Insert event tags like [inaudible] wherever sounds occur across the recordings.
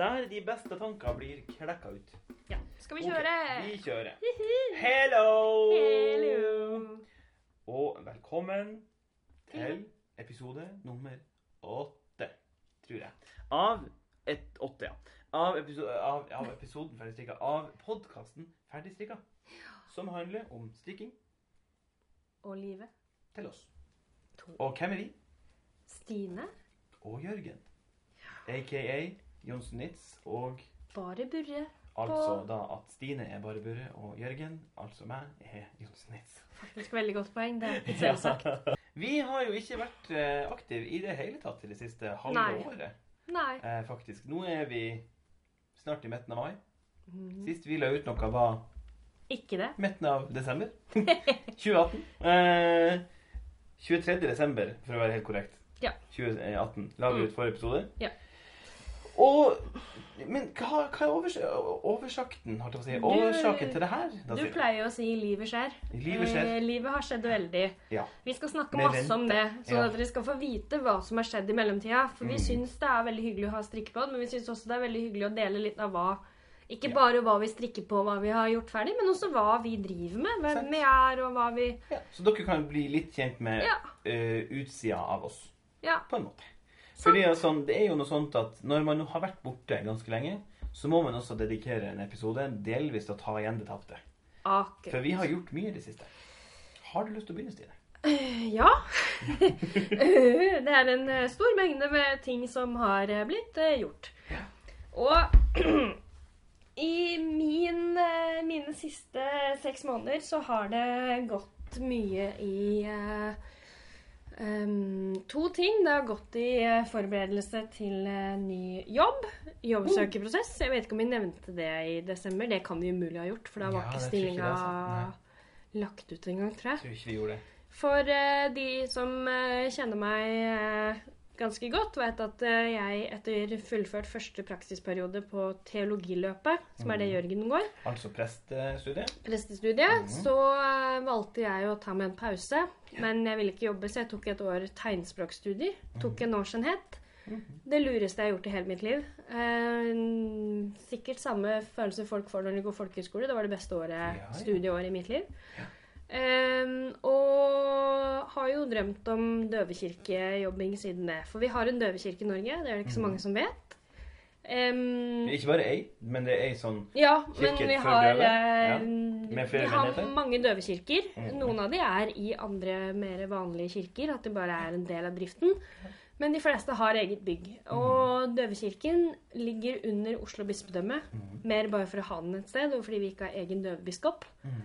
der de beste tanker blir klekka ut. Ja. Skal vi kjøre? kjøre? vi kjører. Hello! Hello! Og velkommen til episode nummer åtte, tror jeg. Av et, åtte, ja. Av, episode, av, av episoden Ferdigstrikka. Av podkasten Ferdigstrikka. Som handler om strikking Og livet. til oss. To. Og hvem er vi? Stine. Og Jørgen. Aka Johnsen Nitz. Og Bare Burre. altså da at Stine er bare Burre, og Jørgen, altså meg, er Johnsen Nitz. Faktisk veldig godt poeng. Det er [laughs] ja. selvsagt. Vi har jo ikke vært eh, aktive i det hele tatt i det siste halve Nei. året. Nei. Eh, faktisk. Nå er vi snart i midten av mai. Mm. Sist vi la ut noe, var Ikke det. midten av desember [laughs] 2018. Eh, 23. desember, for å være helt korrekt. Ja. 2018 la vi Mm. ut forrige episode. Ja. Og Men hva, hva er overs oversakten, holdt jeg på å si? Årsaken til det her? Du pleier å si 'livet skjer'. Livet skjer. Eh, livet har skjedd veldig. Ja. Vi skal snakke Med masse om det, sånn Ja. at dere skal få vite hva som har skjedd i mellomtida. For vi Mm. syns det er veldig hyggelig å ha strikkepod, men vi syns også det er veldig hyggelig å dele litt av hva Ikke Ja. bare hva vi strikker på, hva vi har gjort ferdig, men også hva vi driver med. Hvem Sant. vi er, og hva vi Ja. Så dere kan bli litt kjent med Ja. Uh, utsida av oss, Ja. på en måte. Fordi altså, Det er jo noe sånt at når man har vært borte ganske lenge, så må man også dedikere en episode delvis til å ta igjen det tapte. Akkurat. For vi har gjort mye i det siste. Har du lyst til å begynne, Stine? Ja. [laughs] det er en eh, stor mengde med ting som har eh, blitt eh, gjort. Ja. Og [clears throat] i min, eh, mine siste seks måneder så har det gått mye i em, to ting. Det har gått i eh, forberedelse til eh, ny jobb. Jobbsøkerprosess. Jeg vet ikke om vi nevnte det i desember. Det kan vi umulig ha gjort, for da var Ja, ikke stillinga altså. lagt ut engang, tror jeg. Tror ikke vi gjorde det. For uh, de som uh, kjenner meg ganske godt, vet at eh, jeg etter fullført første praksisperiode på teologiløpet, som er det Mhm. Jørgen går, Altså prestestudiet. prestestudiet, Mhm. så eh, valgte jeg å ta meg en pause. Men jeg ville ikke jobbe, så jeg tok et år tegnspråkstudier. Tok en årsenhet. Mhm. Det lureste jeg har gjort i hele mitt liv. Eh, sikkert samme følelse folk får når de går folkehøyskole. Det var det beste året, studieåret i mitt liv. Ja. Eh, og har jo drømt om døvekirkejobbing siden det. For vi har en døvekirke i Norge, det er det ikke så Mhm. mange som vet. Um, Ikke bare ei, men det er ei sånn ja, men vi for har, døve? eh, Ja. Med flere vi har mange døvekirker. Mm. Noen av de er i andre mer vanlige kirker, at de bare er en del av driften. Men de fleste har eget bygg. Og døvekirken ligger under Oslo bispedømme. Mm. Mer bare for å ha den et sted, og fordi vi ikke har egen døvebiskop. Mhm.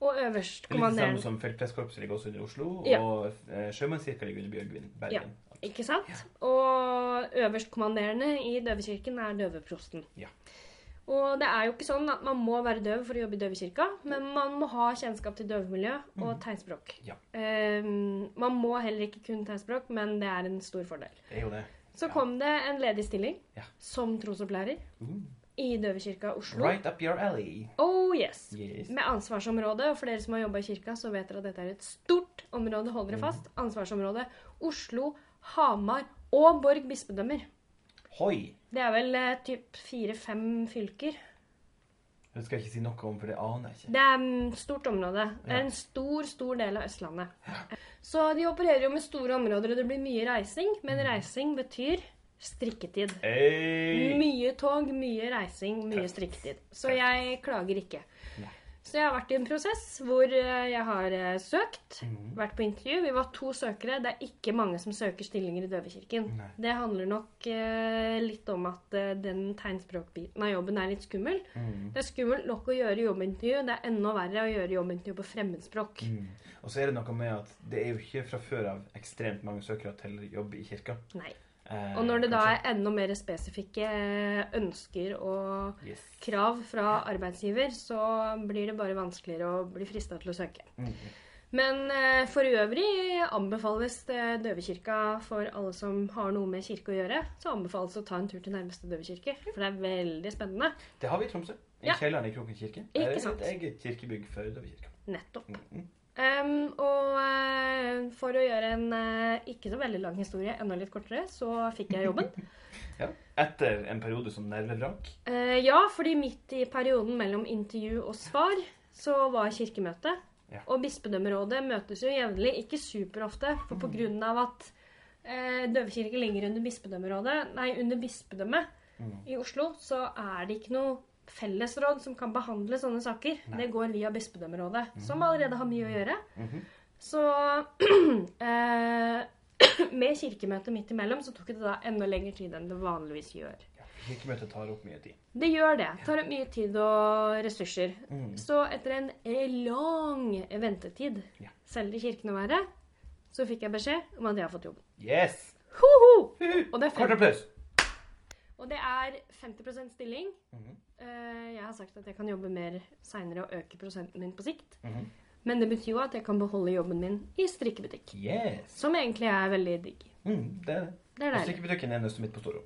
Og er litt samme øverstkommanderende som Feltpresskorpset ligger også under Oslo, Ja. og eh, Sjømannskirka ligger under Bjørgvin, Bergen. Ikke sant? Og øverstkommanderende i døvekirken er døveprosten. Ja. Og det er jo ikke sånn at man må være døv for å jobbe i døvekirka, men man må ha kjennskap til døvemiljø og Mhm. tegnspråk. Ja. Um, man må heller ikke kunne tegnspråk, men det er en stor fordel. Det er jo det. Så Ja. kom det en ledig stilling Ja. som trosopplærer Uh, i Døvekirka Oslo. right up your alley. Oh yes! Yes. Med ansvarsområde, og for dere som har jobba i kirka, så vet dere at dette er et stort område. Hold dere Mhm. fast. Ansvarsområde Oslo, Hamar og Borg bispedømmer. Hoi! Det er vel eh, typ fire-fem fylker. Det skal jeg ikke si noe om, for det aner jeg ikke. Det er et stort område. Det Ja. er en stor, stor del av Østlandet. Så de opererer jo med store områder, og det blir mye reising. Men Mhm. reising betyr strikketid. Hey! Mye tog, mye reising, mye strikketid. Så jeg klager ikke. Så jeg har vært i en prosess hvor eh, jeg har eh, søkt, Mhm. vært på intervju. Vi var to søkere. Det er ikke mange som søker stillinger i Døvekirken. Nei. Det handler nok eh, litt om at eh, den tegnspråkbiten av jobben er litt skummel. Mm. Det er skummelt nok å gjøre jobbintervju. Det er enda verre å gjøre jobbintervju på fremmedspråk. Mm. Og så er det noe med at det er jo ikke fra før av ekstremt mange søkere til jobb i kirka. Nei. Eh, Og når det da er enda mer spesifikke eh, ønsker og Yes. krav fra arbeidsgiver, så blir det bare vanskeligere å bli frista til å søke. Mm. Men eh, for øvrig anbefales det Døvekirka for alle som har noe med kirke å gjøre. Så anbefales å ta en tur til nærmeste døvekirke, for det er veldig spennende. Det har vi i Tromsø. I Ja. kjelleren i Kroken kirke. Ikke sant. Det er et eget kirkebygg for døvekirka. Nettopp. Mm. mm. Em, og uh, for å gjøre en uh, ikke så veldig lang historie enda litt kortere, så fikk jeg jobben. [laughs] Ja. Etter en periode som nervevrak. Uh, ja, fordi midt i perioden mellom intervju og svar så var kirkemøte. Ja. Og bispedømmerådet møtes jo jevnlig, ikke superofte, for på grunn av at uh, Døvekirke ligger under bispedømmerådet, nei, under bispedømmet Mm. i Oslo, så er det ikke noe fellesråd som kan behandle sånne saker. Det går via bispedømmerådet, som allerede har mye å gjøre. Mhm. Så [clears throat] eh, [clears throat] med kirkemøtet midt imellom så tok det da enda lengre tid enn det vanligvis gjør. Ja. Kirkemøtet tar opp mye tid. Det gjør det. Tar opp mye tid og ressurser. Mm. Så etter en lang ventetid, Ja. selv i kirken å være, så fikk jeg beskjed om at jeg har fått jobb. Yes! Hoho! Ho Og det er Kort applaus. Og det er 50% stilling. Mm Eh, Jeg har sagt at jeg kan jobbe mer seinere og øke prosenten min på sikt. Mhm. Men det betyr jo at jeg kan beholde jobben min i strikkebutikk. Yes. Som egentlig er veldig digg. Mm, det er det. Det er Og strikkebutikken er nøstet mitt på Storo.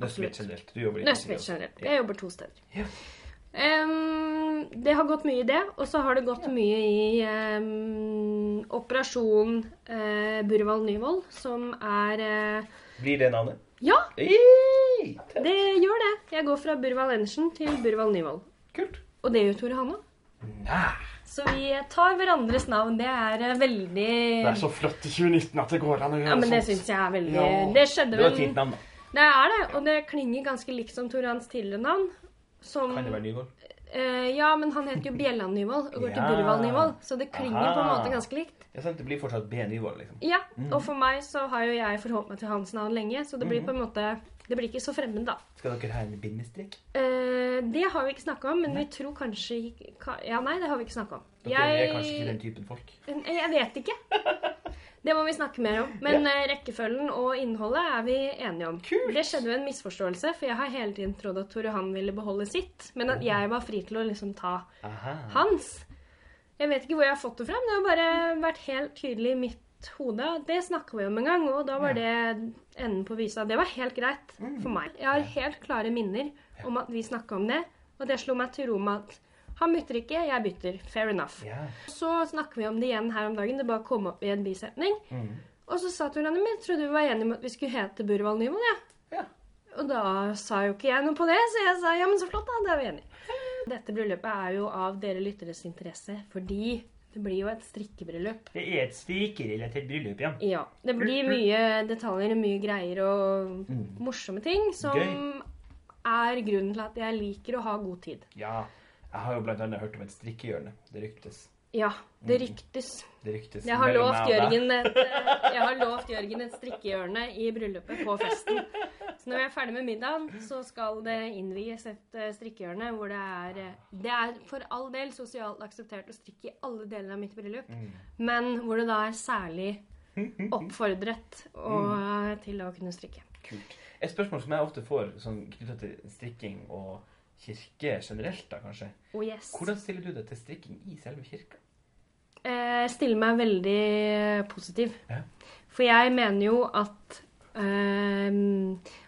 Nøstet mitt generelt. Du jobber i Nøstvik også. generelt. Jeg jobber to steder. Ja. Um, det har gått mye i det, og så har det gått mye i um, Operasjon uh, Burvald Nyvold, som er uh, Blir det navnet? Ja, Det gjør det. Jeg går fra Burvald Endersen til Burvald Nyvold. Kult. Og det gjør Tore Hanna. Nei. Så vi tar hverandres navn. Det er eh, veldig Det er så flott i 2019 at det går an å gjøre Ja, men det sånt. syns jeg er veldig Ja. Det skjedde Det var vel et fint navn, da. Det er det, og det klinger ganske likt som Tore Hans tidligere navn. Som Kan det være Nyvold? Eh, ja, men han heter jo Bjelland Nyvold og går til Burval Burvald Nyvold, så det klinger på en måte ganske likt. Ja, sant, det blir fortsatt B. Nyvold, liksom. Ja, og for meg så har jo jeg forholdt meg til hans navn lenge, så det blir Mhm. på en måte Det blir ikke så fremmed, da. Skal dere ha en bindestrek? Eh, det har vi ikke snakka om, men vi tror kanskje ka- Ja, nei, det har vi ikke snakka om. Dere er kanskje ikke den typen folk? Jeg vet ikke. [laughs] Det må vi snakke mer om. Men ja. rekkefølgen og innholdet er vi enige om. Kult. Det skjedde jo en misforståelse, for jeg har hele tiden trodd at Tore Han ville beholde sitt, men at jeg var fri til å liksom ta Aha. hans. Jeg vet ikke hvor jeg har fått det frem. Det har bare vært helt tydelig i mitt hode. Det snakka vi om en gang, og da var det enden på visa. Det var helt greit for meg. Jeg har helt klare minner om at vi snakka om det, og det slo meg til ro med at han bytter ikke, jeg bytter. Fair enough. Ja. Så snakker vi om det igjen her om dagen. Det bare kom opp i en bisetning. Mm. Og så sa Tor Anne min, trodde vi var enige om at vi skulle hete Burvald Nyvold, ja. Ja. Og da sa jo ikke jeg noe på det, så jeg sa ja, men så flott, da. Det er vi enige. Dette bryllupet er jo av dere lytteres interesse, fordi det blir jo et strikkebryllup. Det er et strikkerelatert bryllup, ja. Ja. Det blir mye detaljer og mye greier og Mm. morsomme ting som Gøy. er grunnen til at jeg liker å ha god tid. Ja. Jeg har jo annet hørt om et strikkehjørne. Det ryktes. Ja, det ryktes. Det ryktes Jeg har, lovt. Jørgen et, eh, jeg har lovt Jørgen et strikkehjørne i bryllupet på festen. Så når vi er ferdig med middagen, så skal det innvies et eh, strikkehjørne hvor det er eh, Det er for all del sosialt akseptert å strikke i alle deler av mitt bryllup, Mm. men hvor det da er særlig oppfordret og, Mm. til å kunne strikke. Kult. Et spørsmål som jeg ofte får sånn, knytta til strikking og kirke generelt, da kanskje. Oh yes. Hvordan stiller du deg til strikking i selve kirka? Eh, stiller meg veldig positiv. Ja. For jeg mener jo at eh,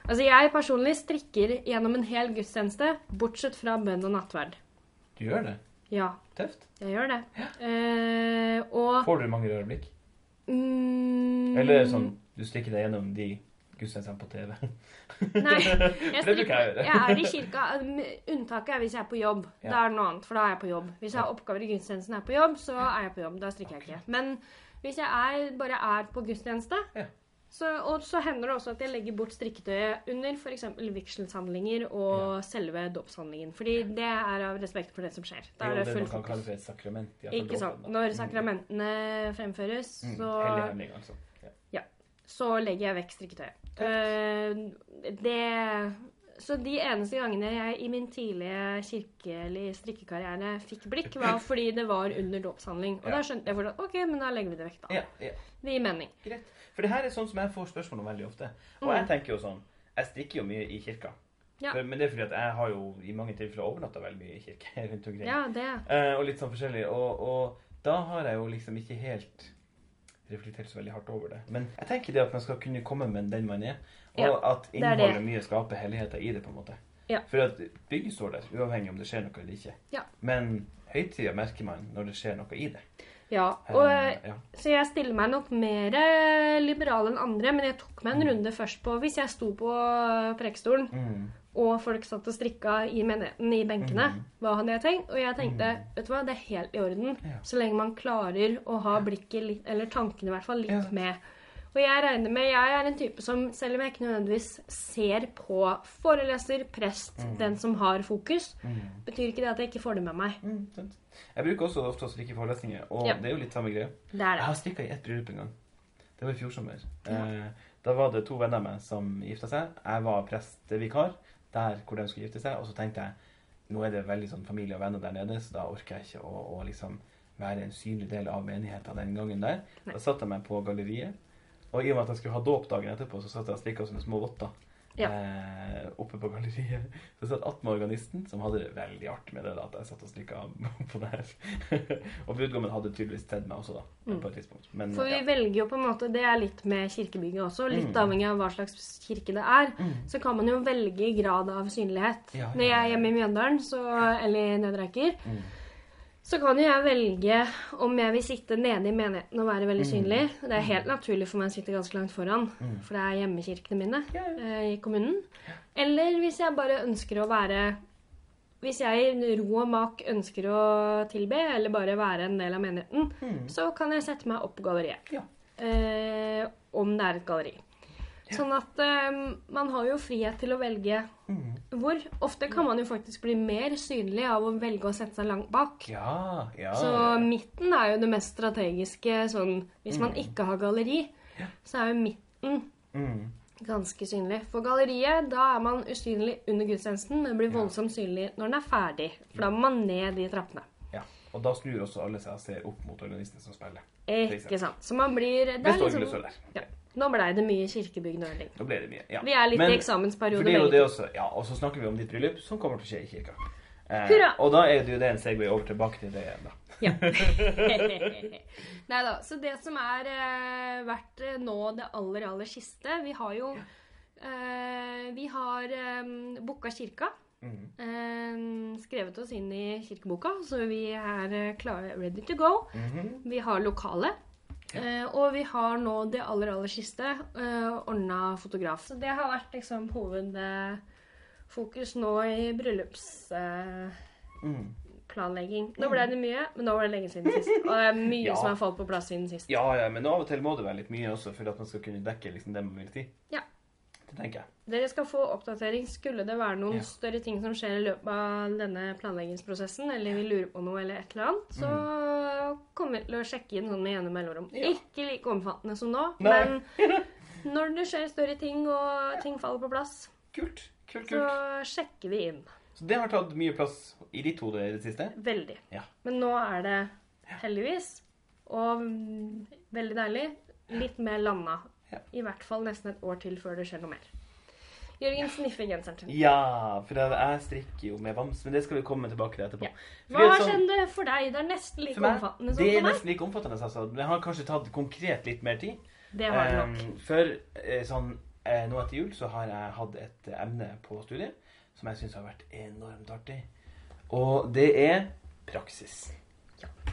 Altså, jeg personlig strikker gjennom en hel gudstjeneste, bortsett fra bønn og nattverd. Du gjør det? Ja, Tøft. jeg gjør det. Eh, og Får du mange øyeblikk? blikk? mm, Eller er sånn du strikker deg gjennom de gudstjenestene på TV? Nei, jeg, [laughs] Det bruker jeg å gjøre. jeg er i kirka. Unntaket er hvis jeg er på jobb. Ja. Da er det noe annet, for da er jeg på jobb. Hvis jeg har oppgaver i gudstjenesten og er på jobb, så er jeg på jobb. Da strikker jeg ikke. Men hvis jeg er, bare er på gudstjeneste, Ja. så, og så hender det også at jeg legger bort strikketøyet under f.eks. vigselshandlinger og selve dåpshandlingen. Fordi det er av respekt for det som skjer. Da er det det man kan kalle for et sakrament. Ikke sant. Når sakramentene fremføres, Mm. så Hellig handling, altså. Ja. så legger jeg vekk strikketøyet. Eh, det Så de eneste gangene jeg i min tidlige kirkelige strikkekarriere fikk blikk, var [laughs] fordi det var under dåpshandling. Og Ja. da skjønte jeg fortsatt OK, men da legger vi det vekk, da. Ja, ja. Det gir mening. Greit. For det her er sånn som jeg får spørsmål om veldig ofte. Og jeg tenker jo sånn Jeg strikker jo mye i kirka. Mm. For, men det er fordi at jeg har jo i mange tilfeller overnatta veldig mye i kirke [laughs] rundt omkring. Ja, det. Eh, og litt sånn forskjellig. Og, og da har jeg jo liksom ikke helt reflektert så veldig hardt over det. Men jeg tenker det at man skal kunne komme med den man er, og Ja, at det det. innholdet mye skaper helligheten i det, på en måte. Ja. For at bygget står der, uavhengig om det skjer noe eller ikke. Ja. Men høytida merker man når det skjer noe i det. Ja, og, Eh, ja. Så jeg stiller meg nok mer eh, liberal enn andre, men jeg tok meg en Mm. runde først på Hvis jeg sto på prekestolen, Mm. Og folk satt og strikka i menigheten i benkene, Mm. hva hadde jeg tenkt? Og jeg tenkte vet du hva, det er helt i orden, Ja. så lenge man klarer å ha blikket litt, eller tankene i hvert fall, litt Ja. med. Og jeg regner med, jeg er en type som, selv om jeg ikke nødvendigvis ser på foreleser, prest, den som har fokus, Mm. betyr ikke det at jeg ikke får det med meg. Mm. Jeg bruker også ofte å strikke forelesninger, og Ja. det er jo litt samme greie. Det er Jeg har strikka i ett bryllup en gang. Det var i fjor sommer. Eh, da var det to venner av meg som gifta seg. Jeg var prestevikar der hvor de skulle gifte seg, og så tenkte jeg nå er det veldig sånn familie og venner der nede, så da orker jeg ikke å, å liksom være en synlig del av menigheten den gangen der. Nei. Da satte jeg meg på galleriet, og i og med at jeg skulle ha dåp dagen etterpå, så satt jeg og strikka sånne små votter. Ja. Eh, oppe på galleriet. Så satt attmed organisten, som hadde det veldig artig med det. da, At jeg satt og strikka på det her. [laughs] og brudgommen hadde tydeligvis sett meg også, da. Mm. På et tidspunkt. Men, For vi ja. velger jo på en måte, det er litt med kirkebygget også, litt Mm. avhengig av hva slags kirke det er. Mm. Så kan man jo velge grad av synlighet. Ja, Når jeg er hjemme i Mjøndalen, så, eller i Nødreiker Mm. Så kan jo jeg velge om jeg vil sitte nede i menigheten og være veldig Mm. synlig. Det er helt naturlig for meg å sitte ganske langt foran, Mm. for det er hjemmekirkene mine eh, i kommunen. Eller hvis jeg bare ønsker å være Hvis jeg i ro og mak ønsker å tilbe, eller bare være en del av menigheten, Mm. så kan jeg sette meg opp på galleriet. Ja. Eh, om det er et galleri. Sånn at eh, man har jo frihet til å velge Mm. hvor. Ofte kan man jo faktisk bli mer synlig av å velge å sette seg langt bak. Ja, ja. Så midten er jo det mest strategiske sånn Hvis man Mm. ikke har galleri, så er jo midten mm. ganske synlig. For galleriet, da er man usynlig under gudstjenesten, men blir voldsomt synlig når den er ferdig. For da må man ned de trappene. ja. Og da snur også alle seg og ser opp mot organisten som spiller. Ikke sant. Så man blir det er liksom. Nå blei det mye kirkebyggnøling. Nå ble det mye. Ja. Vi er litt Men- i eksamensperiode. For det er jo det også, ja, Og så snakker vi om ditt bryllup, som kommer til å skje i kirka. Eh, og da er det jo det en segway over tilbake til det igjen, da. [laughs] Ja. [laughs] Nei da. Så det som er eh, vært eh, nå det aller, aller siste Vi har jo eh, Vi har eh, booka kirka. Mm. Eh, skrevet oss inn i kirkeboka, så vi er eh, klare, ready to go. Mhm. Vi har lokale. Eh, og vi har nå det aller, aller siste eh, ordna fotograf. Så det har vært liksom hovedfokus nå i bryllupsplanlegging. Mm. Nå ble det mye, men nå var det lenge siden sist. Og det er mye [laughs] Ja. som har falt på plass siden sist. Ja, ja, men av og til må det være litt mye også, for at man skal kunne dekke liksom det man vil si. Ja. Det tenker jeg. Dere skal få oppdatering. Skulle det være noen Ja. større ting som skjer i løpet av denne planleggingsprosessen, eller vi lurer på noe eller et eller annet, så kommer vi til å sjekke inn sånn med gjennom mellomrom. Mm. Ja. Ikke like omfattende som nå, Nei. men [laughs] når det skjer større ting, og ting faller på plass, Kult. Kult, så sjekker vi inn. Så det har tatt mye plass i ditt hode i det siste? Veldig. Ja. Men nå er det heldigvis, og mm, veldig deilig, litt mer landa. Ja. I hvert fall nesten et år til før det skjer noe mer. Jørgen sniffer genseren sin. Ja, for jeg, strikker jo med bams. men det skal vi komme tilbake til etterpå. Ja. Hva at sånn- skjedde for deg? Det er nesten like meg, omfattende som det er for meg. nesten like omfattende, altså. Det har kanskje tatt konkret litt mer tid. Det har det nok. Um, for eh, sånn eh, nå etter jul så har jeg hatt et eh, emne på studiet som jeg syns har vært enormt artig. Og det er praksis.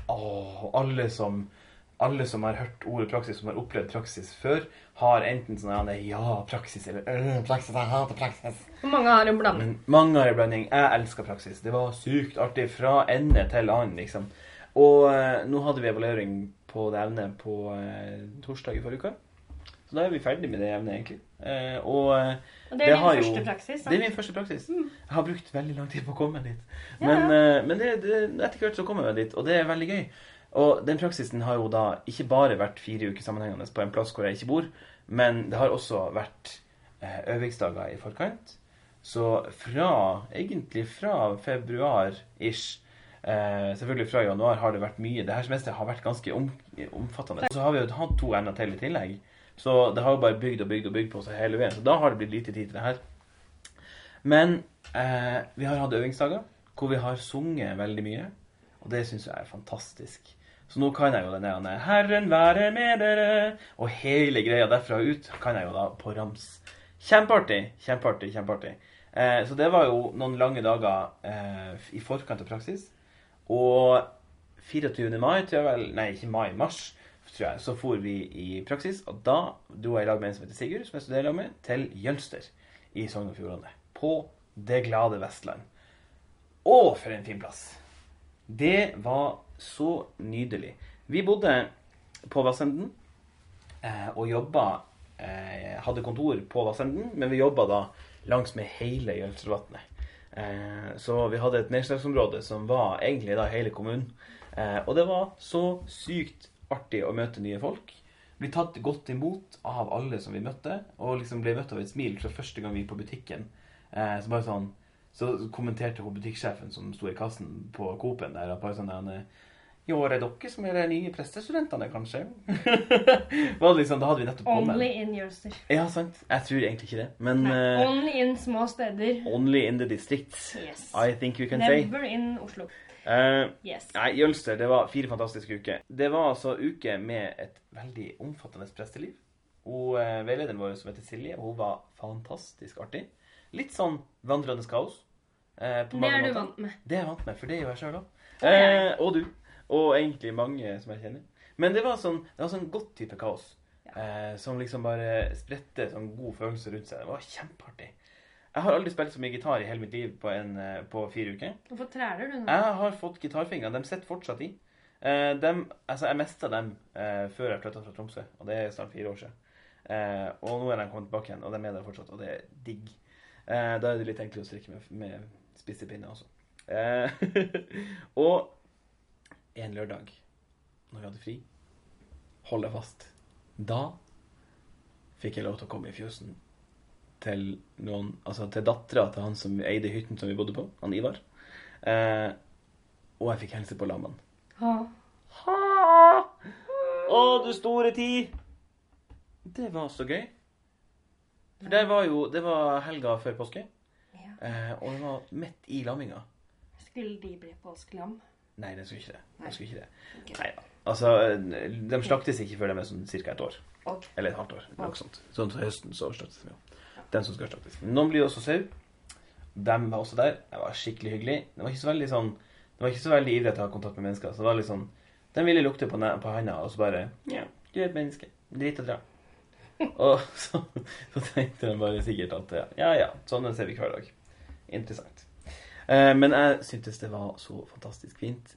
Åh, alle som alle som har hørt ordet praksis, som har opplevd praksis før, har enten sånn ja, ja, praksis, eller øh, praksis, jeg hater praksis. Mange har en blanding. Mange har en blanding. Jeg elsker praksis. Det var sykt artig fra ende til annen, liksom. Og eh, nå hadde vi evaluering på det evnet på eh, torsdag i forrige uke. Så da er vi ferdig med det evnet, egentlig. Eh, og Og det er min jo- første praksis. det er min første praksis. Jeg har brukt veldig lang tid på å komme dit. Men, eh, men det, det, etter hvert så kommer jeg dit, og det er veldig gøy. Og den praksisen har jo da ikke bare vært fire uker sammenhengende på en plass hvor jeg ikke bor, men det har også vært eh, øvingsdager i forkant. Så fra, egentlig fra februar-ish, eh, selvfølgelig fra januar, har det vært mye. Dette semesteret har vært ganske om, omfattende. Så har vi jo hatt to emner til i tillegg. Så det har jo bare bygd og bygd og bygd på seg hele veien. Så da har det blitt lite tid til det her. Men eh, vi har hatt øvingsdager hvor vi har sunget veldig mye. Og det syns jeg er fantastisk. Så nå kan jeg jo den ene 'Herren være med dere' og hele greia derfra ut kan jeg jo da på rams. Kjempeartig, kjempeartig, kjempeartig. Eh, så det var jo noen lange dager eh, i forkant av praksis. Og 24. mai, tror jeg vel Nei, ikke mai, mars, tror jeg. Så for vi i praksis. Og da dro jeg i lag med en som heter Sigurd, som jeg studerer med, til Jølster i Sogn og Fjordane. På det glade Vestland. Å, for en fin plass! Det var så nydelig. Vi bodde på Vassenden eh, og jobba eh, Hadde kontor på Vassenden, men vi jobba da langs med hele Jølstervatnet. Eh, så vi hadde et nedslagsområde som var egentlig da hele kommunen. Eh, og det var så sykt artig å møte nye folk. Bli tatt godt imot av alle som vi møtte, og liksom ble møtt av et smil fra første gang vi gikk på butikken. Eh, så bare sånn Så kommenterte hun butikksjefen som sto i kassen på Coop-en der, at bare sånn der, Jo, er dere som er de nye prestestudentene, kanskje? [laughs] var det liksom, da hadde vi nettopp kommet. Only in Jølster. Ja, sant. Jeg tror egentlig ikke det. Men eh, only in små steder. only in the districts, Yes. I think you can say. Never in Oslo. Uh, Yes. Nei, Jølster, det var fire fantastiske uker. Det var altså uke med et veldig omfattende presteliv. Og uh, veilederen vår som heter Silje, hun var fantastisk artig. Litt sånn vandrende kaos. Uh, på Det er du måter. vant med. Det er jeg vant med, for det jo jeg sjøl òg. Og du. Og egentlig mange som jeg kjenner. Men det var sånn, det var sånn godt type kaos. Eh, som liksom bare spredte sånn god følelse rundt seg. Det var kjempeartig. Jeg har aldri spilt så mye gitar i hele mitt liv på, en, eh, på fire uker. Hvorfor træler du nå? Jeg har fått gitarfingrene. De sitter fortsatt i. Eh, dem, altså, jeg mista dem eh, før jeg flytta fra Tromsø, og det er snart fire år siden. Eh, og nå er de kommet tilbake igjen, og de er der fortsatt, og det er digg. Eh, da er det litt enklere å strikke med, med spisse pinner også. Eh, [laughs] og en lørdag, når vi hadde fri, hold deg fast, da fikk jeg lov til å komme i fjøsen til noen Altså til dattera til han som eide hytten som vi bodde på, han Ivar. Eh, og jeg fikk hilse på lammene. Ha. Ha! Å, du store tid! Det var så gøy. For det var jo Det var helga før påske, Ja. eh, og det var midt i lamminga. Skulle de bli påskelam? Nei, den skulle ikke det. Den skulle ikke det. Okay. Nei. Altså, de slaktes ikke før de er sånn ca. et år. Okay. Eller et halvt år. Okay. Noe sånt. Sånn til høsten så slaktes de jo. Den som skal slaktes. Noen blir også sau. De var også der. Det var skikkelig hyggelig. Det var ikke så veldig sånn Det var ikke så veldig ivrig til å ha kontakt med mennesker. Så det var litt sånn De ville lukte på, på handa, og så bare Ja, du er et menneske. Drit og dra. og [laughs] så, så tenkte de bare sikkert at ja, ja, ja sånne ser vi hver dag. Interessant. Eh, men jeg syntes det var så fantastisk fint.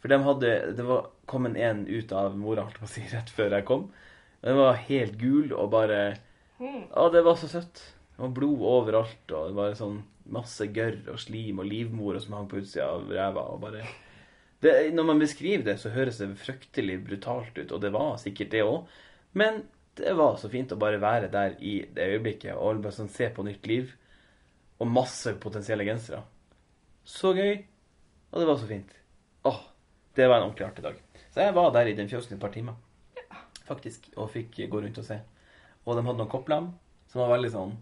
For de hadde Det var kommet en ut av mora, holdt på å si, [laughs] rett før jeg kom. Den var helt gul og bare Ja, Å, det var så søtt. Det var blod overalt, og det var sånn masse gørr og slim og livmor som hang på utsida av ræva. og bare... Det, når man beskriver det, så høres det fryktelig brutalt ut, og det var sikkert det òg. Men det var så fint å bare være der i det øyeblikket og bare sånn se på nytt liv. Og masse potensielle gensere. Så gøy. Og det var så fint. Åh, det var en ordentlig artig dag. Så jeg var der i den fjøsen i et par timer, faktisk, og fikk gå rundt og se. Og de hadde noen kopplam som var veldig sånn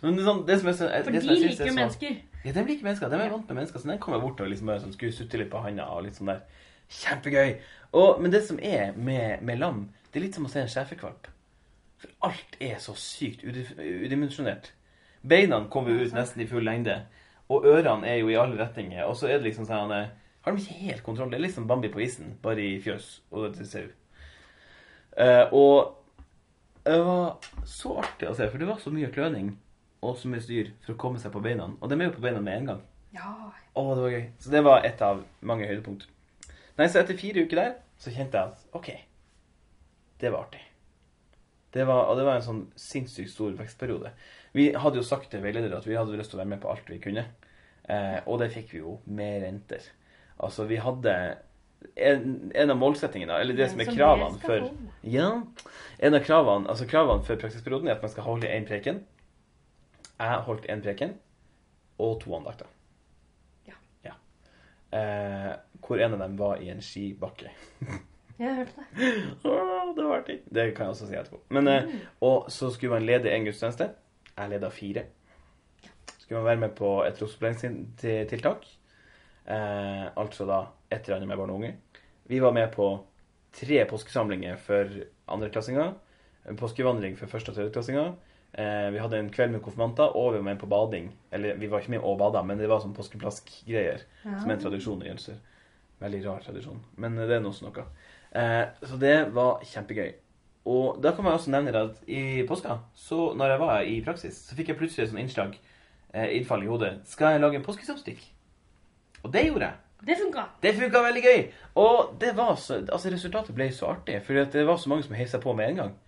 Men det, sånn, det som er det For de som jeg liker er jo så- mennesker. ja, de liker mennesker. De er vant med mennesker, så den kommer bort og liksom bare sånn, skulle sutte litt på handa og litt sånn der. Kjempegøy. Og, men det som er med, med lam, det er litt som å se en schæferkvalp. For alt er så sykt udimensjonert. Beina kommer ut nesten i full lengde, og ørene er jo i alle retninger. Og så er det liksom sånn eh, Har de ikke helt kontroll? Det er liksom Bambi på isen, bare i fjøs og til sau. Uh, og det var så artig å se, for det var så mye kløning og så mye styr for å komme seg på beina. Og de er jo på beina med en gang. Ja. Å, det var gøy. Så det var et av mange høydepunkt. Nei, så etter fire uker der, så kjente jeg at OK, det var artig. Det var, og det var en sånn sinnssykt stor vekstperiode. Vi hadde jo sagt til veiledere at vi hadde lyst til å være med på alt vi kunne. Eh, og det fikk vi jo med renter. Altså, vi hadde en, en av målsettingene, eller det som er kravene for Ja. En av kravene, altså kravene for praksisperioden er at man skal holde én preken. Jeg holdt én preken og to andakter. Ja. ja. Eh, hvor en av dem var i en skibakke. [laughs] Jeg hørte det. Åh, det var artig. Det kan jeg også si etterpå. Men, eh, og så skulle man lede en gudstjeneste. Jeg leda fire. Skulle man være med på et trosopplæringstiltak. Eh, altså da et eller annet med barn og unge. Vi var med på tre påskesamlinger for andreklassinger. En påskevandring for første- og tredjeklassinger. Eh, vi hadde en kveld med konfirmanter, og vi var med på bading. Eller vi var ikke med og bada, men det var sånn påskeplaskgreier. Som er en tradisjon i Jølser. Veldig rar tradisjon, men det er nå også noe. Eh, så det var kjempegøy. Og da kan man også nevne at i påska, så når jeg var i praksis, så fikk jeg plutselig et sånt innslag, eh, innfall i hodet. Skal jeg lage en påskesamstikk? Og det gjorde jeg. Det funka. Det funka veldig gøy! Og det var så, altså resultatet ble så artig, for det var så mange som heiv seg på med en gang.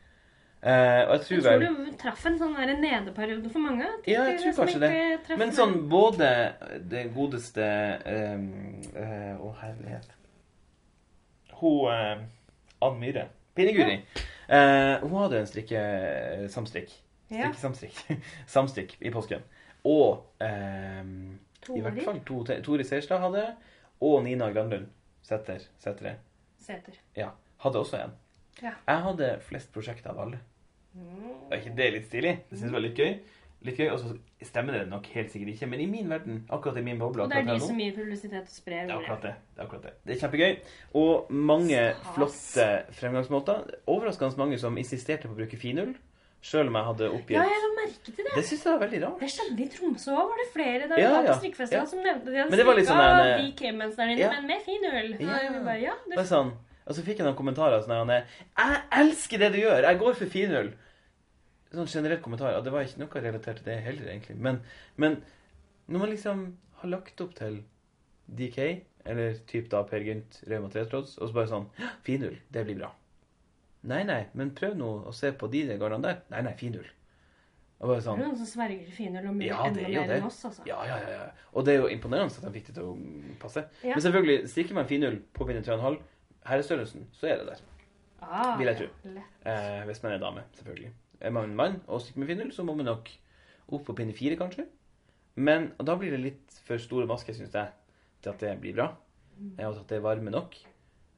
Eh, og jeg tror Jeg tror du traff en sånn nedeperiode for mange. Ja, jeg tror kanskje det. Men sånn både det godeste ehm, eh, Å, herlighet. Hun uh, Ann Myhre. Pinne-Guri. Eh, hun hadde en strikke samstrikk. Ja. Strikkesamstrikk. [laughs] Samstrikk i påsken. Og eh, i hvert fall to, Tori Seierstad hadde, og Nina Granlund Sæther Sætre Sæter. ja, hadde også en. Ja. Jeg hadde flest prosjekter av alle. Er ikke det litt stilig? Det synes jeg var litt gøy. Litt gøy, Og så stemmer det nok helt sikkert ikke, men i min verden, akkurat i min boble Og det er de som gir publisitet og sprer det er ordet. akkurat det. Det er akkurat det. Det er kjempegøy. Og mange Stas. flotte fremgangsmåter. Overraskende mange som insisterte på å bruke finull, sjøl om jeg hadde oppgitt Ja, jeg la merke til det. Det syns jeg var veldig rart. Det skjedde i Tromsø òg, var det flere da vi Ja, var på strikkefestival ja. som nevnte de hadde Men det var litt strikka sånn en, de DK-mønsteren ja. men med finull. Ja. Og vi bare, ja, det Bare sånn, og så fikk jeg noen kommentarer sånn her, 'Jeg elsker det du gjør! Jeg går for finull!' Sånn generelt kommentar. Og det var ikke noe relatert til det heller, egentlig. Men, men når man liksom har lagt opp til DK, eller typ da Per Gynt Rauma Tretråds, og så bare sånn 'Finull, det blir bra'. Nei, nei, men prøv nå å se på de gardene der. Nei, nei, finull. Og bare er sånn noen som sverger til finull og mye Ja, det enda er mer det. enn oss, altså. Ja, ja, ja. ja. Og det er jo imponerende at de fikk det til å passe. Ja. Men selvfølgelig, stikker man finull på pinne 3,5, herrestørrelsen, så er det der. Ah, Vil jeg tro. Eh, hvis man er dame, selvfølgelig. Er man mann og stikker med finull, så må man nok opp på pinne fire, kanskje. Men da blir det litt for store masker, syns jeg, til at det blir bra. Eh, Og at det er varme nok.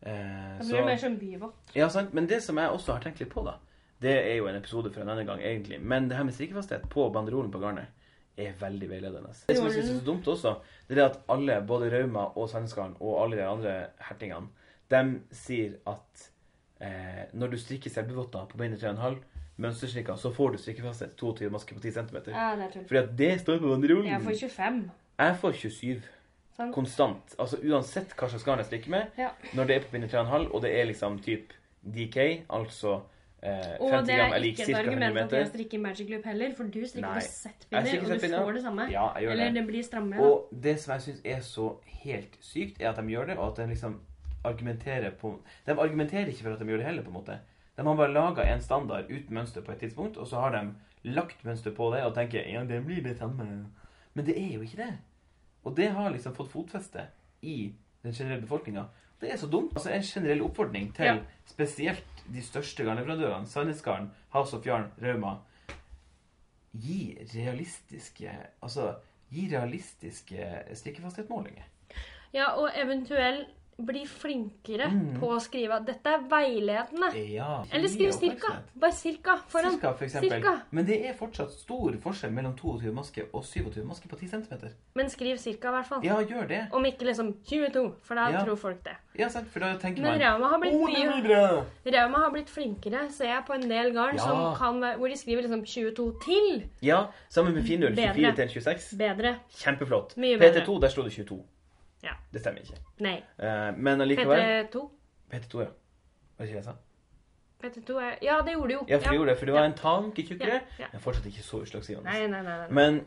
Eh, Da blir det mer som bivått. ja, sant. Men det som jeg også har tenkt litt på, da, det er jo en episode for en annen gang, egentlig. Men det her med strikkefasthet på banderolen på garnet er veldig veiledende. Det som jeg syns er så dumt også, det er at alle, både Rauma og Sandnesgarden og alle de andre hertingene, de sier at eh, når du strikker selvbevotter på beinet 3,5 mønsterstrikka, så får du strikkefasthet 22 masker på 10 cm. Ja, det er tull. Fordi at det står på banderolen. Jeg får 25. Jeg får 27. Sånn. Konstant. Altså uansett hva slags garn jeg strikker med. Ja. Når det er på pinne 3,5, og det er liksom typ DK, altså eh, 50 Og det er er ikke et argument at jeg strikker Magic Loop heller, for du strikker Nei. på settpinner, og du pinner. får det samme. Ja, jeg gjør Eller det. det blir strammere. da. Og det som jeg syns er så helt sykt, er at de gjør det, og at de liksom argumenterer på De argumenterer ikke for at de gjør det heller, på en måte. De har bare laga en standard uten mønster på et tidspunkt, og så har de lagt mønster på det og tenker ja, det blir det samme. Men det er jo ikke det. Og det har liksom fått fotfeste i den generelle befolkninga. Det er så dumt. Altså En generell oppfordring til Ja. spesielt de største garnleverandørene, Sandnesgarden, House of Yarn, Rauma Gi realistiske Altså, gi realistiske strikkefasthetsmålinger. Ja, og eventuelt bli flinkere Mm. på å skrive dette er veiledende. Ja. Eller skriv cirka. Bare cirka foran. Cirka, for eksempel. Cirka. Men det er fortsatt stor forskjell mellom 22 masker og 27 masker på 10 cm. Men skriv cirka, i hvert fall. Ja, gjør det. Om ikke liksom 22, for da Ja. tror folk det. Ja, sant, for da tenker Men man Rauma har blitt «Å, det mye! Rauma har blitt flinkere, ser jeg på en del garn Ja. som kan hvor de skriver liksom 22 til. Ja, sammen med finull. 24 til 26. Bedre. Kjempeflott. Mye bedre. PT2, der sto det 22. Ja. Det stemmer ikke. Nei. Eh, men allikevel PT2. PT2, ja. Var det ikke det jeg sa? PT2 er Ja, det gjorde du jo. Ja, for det gjorde det, for det var en tanke tjukkere. Ja, ja. Men fortsatt ikke så utslagsgivende. Nei, nei, nei. nei. Men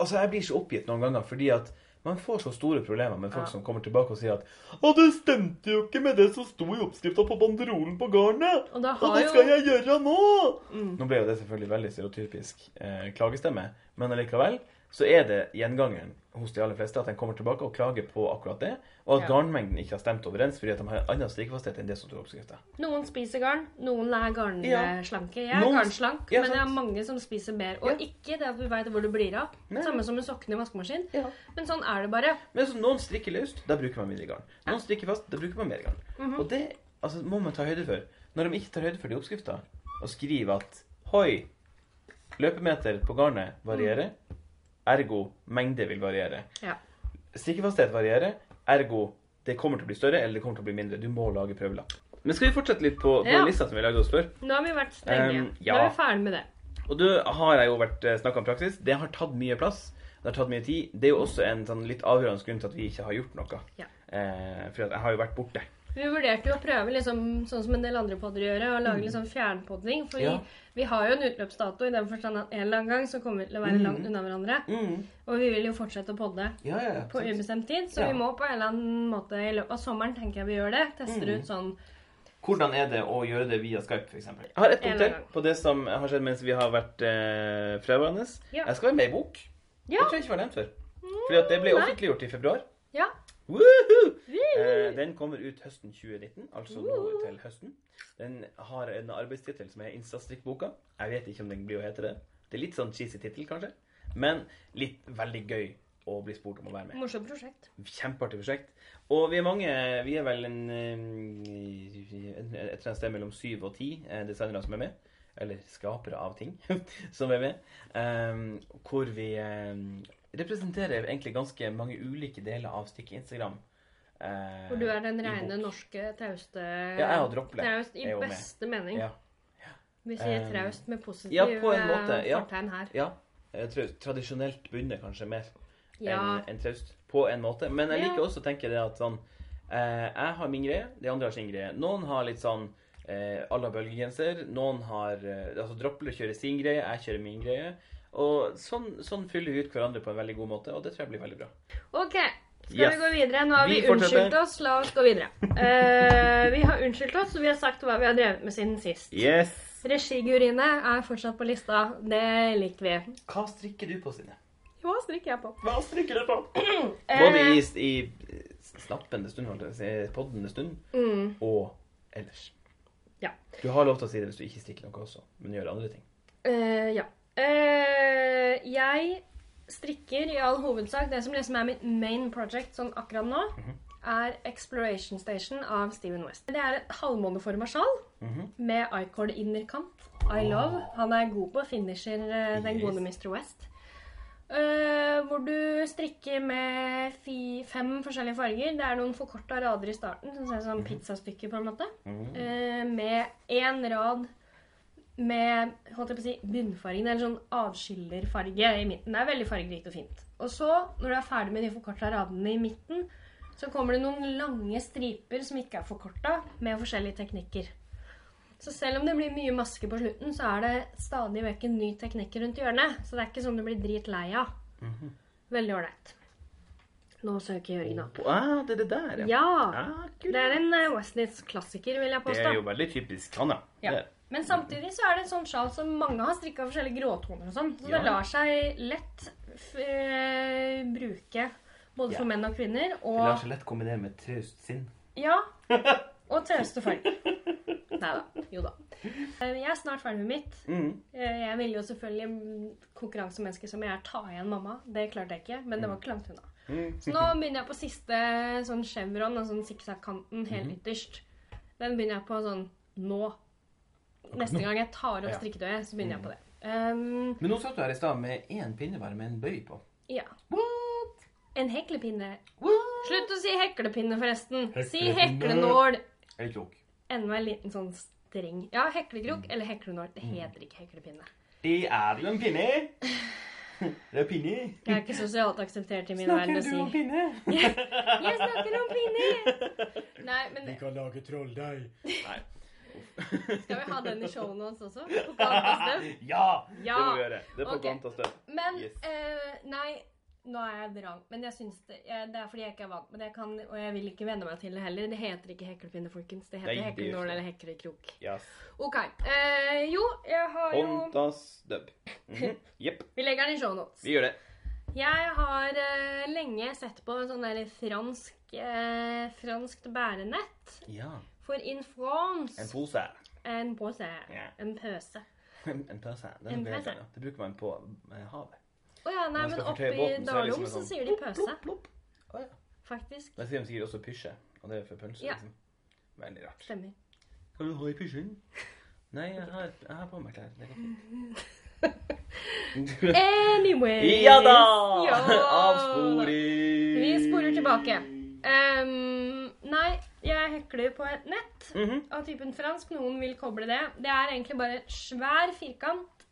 altså, jeg blir så oppgitt noen ganger fordi at man får så store problemer med folk Ja. som kommer tilbake og sier at 'Å, det stemte jo ikke med det som sto i oppskrifta på banderolen på garnet'. Og Og det skal jo jeg gjøre nå? Mm. Nå ble jo det selvfølgelig veldig stereotypisk eh, klagestemme, men allikevel så er det gjengangeren hos de aller fleste at de kommer tilbake og klager på akkurat det, og at Ja. garnmengden ikke har stemt overens fordi at de har en annen strikkefasthet enn det som står i oppskrifta. Noen spiser garn, noen er Ja. garnslanke. Jeg er Noen- garnslank, Ja, men det er mange som spiser mer. Og ikke det at vi veit hvor det blir av. Nei. Samme som med sokkene i vaskemaskin. Ja. Men sånn er det bare. Men så noen strikker løst, da bruker man mindre garn. Noen strikker fast, da bruker man mer garn. Mhm. Og det altså, må man ta høyde for. Når de ikke tar høyde for de oppskrifta, og skriver at hoi, løpemeter på garnet varierer, ergo mengde vil variere. Ja. Stikkefasthet varierer, ergo det kommer til å bli større eller det kommer til å bli mindre. Du må lage prøvelapp. Men skal vi fortsette litt på, på Ja. lista som vi lagde oss før? Nå har vi vært strenge. Um, Nå er vi ferdig med det. Og da har jeg jo vært snakka om praksis. Det har tatt mye plass. Det har tatt mye tid. Det er jo også en sånn litt avgjørende grunn til at vi ikke har gjort noe. Ja. Eh, for jeg har jo vært borte. Vi vurderte jo å prøve, liksom, sånn som en del andre podder gjør, å lage liksom fjernpodding. Fordi Ja. vi har jo en utløpsdato i den forstand at en eller annen gang så kommer vi til å være langt unna hverandre. Og vi vil jo fortsette å podde Ja, ja, på ubestemt tid, så Ja. vi må på en eller annen måte i løpet av sommeren tenker jeg vi gjør det. Tester ut sånn Hvordan er det å gjøre det via Skype, f.eks.? Jeg har et punkt til på det som har skjedd mens vi har vært eh, fra hverandre. Ja. Jeg skal være med i bok. Ja. Det tror jeg ikke var nevnt før. Fordi at det ble offentliggjort i februar. Ja. Eh, den kommer ut høsten 2019, altså nå til høsten. Den har en arbeidstittel som er Instastrikkboka. Jeg vet ikke om den blir å hete det. Det er litt sånn cheesy tittel, kanskje. Men litt veldig gøy å bli spurt om å være med. Morsomt prosjekt. Kjempeartig prosjekt. Og vi er mange Vi er vel en, eh, et sted mellom syv og ti eh, designere som er med. Eller skapere av ting [laughs] som er med. Um, hvor vi eh, representerer egentlig ganske mange ulike deler av stykket Instagram. eh, Hvor du er den reine rene norske trauste Ja, jeg og Dropple. Traust i er med. beste mening. Ja. Vi sier Um, traust med positiv ja, på en måte, eh, ja. fortegn her. ja. Tradisjonelt bundet kanskje mer Ja. enn en traust. På en måte. Men jeg Ja. liker også å tenke det at sånn eh, Jeg har min greie, de andre har sin greie. Noen har litt sånn eh, à la bølgegenser. Noen har eh, Altså Dropple kjører sin greie, jeg kjører min greie. Og sånn, sånn fyller vi ut hverandre på en veldig god måte, og det tror jeg blir veldig bra. OK. Skal Yes. vi gå videre? Nå har vi, Vi unnskyldt oss. La oss gå videre. Uh, vi har unnskyldt oss, og vi har sagt hva vi har drevet med siden sist. Yes! Regiguriene er fortsatt på lista. Det liker vi. Hva strikker du på, Stine? Hva strikker jeg på? Hva strikker du på? [clears throat] Eh, Både i, i snappende stund, holdt jeg på å si, poddende stund, Mm, og ellers. Ja. Du har lov til å si det hvis du ikke strikker noe også, men gjør andre ting. Uh, ja. Eh, jeg strikker i all hovedsak Det som liksom er mitt main project sånn akkurat nå, er Exploration Station av Steven West. Det er et halvmåneforma sjal Mhm. med I-cord innerkant. I love. Han er god på finisher, eh, den Yes. gode Mr. West. Uh, hvor du strikker med fi, fem forskjellige farger. Det er noen forkorta rader i starten, som ser ut som pizzastykker, på en måte. Mhm. Med én rad med holdt jeg på å si, bunnfargen, eller sånn avskillerfarge i midten. Det er veldig fargerikt og fint. Og så, når du er ferdig med de forkorta radene i midten, så kommer det noen lange striper som ikke er forkorta, med forskjellige teknikker. Så selv om det blir mye maske på slutten, så er det stadig vekk en ny teknikk rundt hjørnet. Så det er ikke sånn du blir dritlei av. Veldig ålreit. Nå søker Jørgen opp. Ah, det er det der, ja. Ja! Ah. Det er en uh, Westnitz-klassiker, vil jeg påstå. Det er jo veldig typisk han, ja. Ja. Men samtidig så er det en sånn sjal som mange har strikka forskjellige gråtoner og sånn. Så Ja. det lar seg lett eh, bruke både Ja. for menn og kvinner. Det lar seg lett kombinere med traust sinn. ja, og trauste folk. Nei da. Jo da. Eh, Jeg er snart ferdig med mitt. Mm. Eh, Jeg ville jo selvfølgelig, mm, konkurransemenneske som jeg er, ta igjen mamma. Det klarte jeg ikke, men det var ikke langt unna. Mm. Så nå begynner jeg på siste sånn chevron, sånn sikksakk-kanten helt Mhm. ytterst. Den begynner jeg på sånn nå. Neste gang jeg tar opp strikketøyet, så begynner jeg på det. Um, Men nå satt du her i stad med én pinne bare med en bøy på. ja. What? En heklepinne. What? Slutt å si heklepinne, forresten. Si heklenål. Er. Enda en liten sånn streng. Ja, heklekrok mm. eller heklenål. Det heter ikke heklepinne. Det er jo en pinne. [sighs] Det er pinne. Jeg er ikke sosialt akseptert i min Snakker verden å du om pinne? [laughs] Jeg snakker om pinne! [laughs] Nei, men kan lage trolldeig. Nei. [laughs] skal vi ha den i shownotes også? På kant og støv? Ja! Ja. Det må vi gjøre. Det er på okay. Kvantastøv. Men Yes. eh, Nei, nå er jeg vrang. Men jeg syns det, det er fordi jeg ikke er vant med det. Jeg kan, og jeg vil ikke venne meg til det heller. Det heter ikke heklepinne, folkens. Det heter heklenål eller heklekrok. Yes. OK. Eh, jo, jeg har jo Kvantastøv. Mm -hmm. Jepp. [laughs] Vi legger den i shownotes. Vi gjør det. Jeg har uh, lenge sett på sånn der fransk uh, franskt bærenett. Ja. For in France En pose. En pose. Yeah. En pøse. En pøse. Det, En pøse. annet. det bruker man på eh, havet. Å ja, nei, men oppe i Dalom liksom så sånn sier de pøse. plopp, plopp. Oh, ja. Faktisk. Da sier de sikkert også pysje. Og det er for pølse, Ja. liksom. Veldig rart. Stemmer. Kan du ha i pysjen? Nei, jeg har, jeg har på meg klær. Det går fint. [laughs] Anyway. Ja da! Ja. Avsporing! Vi sporer tilbake. Um, nei, jeg hekler på et nett Mhm. av typen fransk. Noen vil koble det. Det er egentlig bare et svær firkant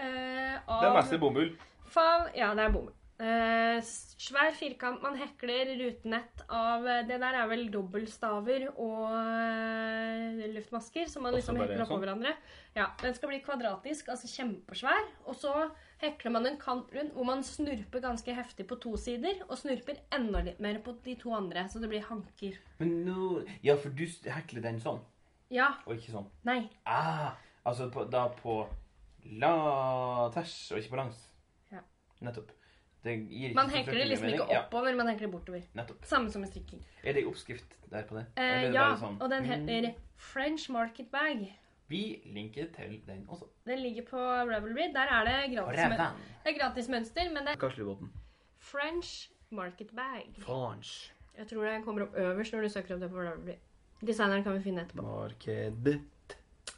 uh, av Det er masse bomull. Fav, ja, det er bomull. Uh, svær firkant. Man hekler rutenett av eh, Det der er vel dobbeltstaver og uh, luftmasker som man liksom hekler oppå sånn? hverandre. Ja, Den skal bli kvadratisk, altså kjempesvær. Og så hekler man en kant rundt hvor man snurper ganske heftig på to sider, og snurper enda litt mer på de to andre, så det blir hanker. Men nå Ja, for du hekler den sånn, Ja. og ikke sånn. Nei. Ah, altså på, da på la tvers og ikke på langs. Ja. Nettopp. Man hekler det liksom ikke oppover, man hekler bortover. Nettopp. Samme som med strikking. Er det oppskrift der på det? Eh, det ja, sånn? og den Mm. heter French Market Bag. Vi linker til den også. Den ligger på Ravelry. Der er det gratis, det er gratis mønster, men det er. French Market Bag. French. Jeg tror den kommer opp øverst når du søker opp det på Ravelry. Designeren kan vi finne etterpå. Market.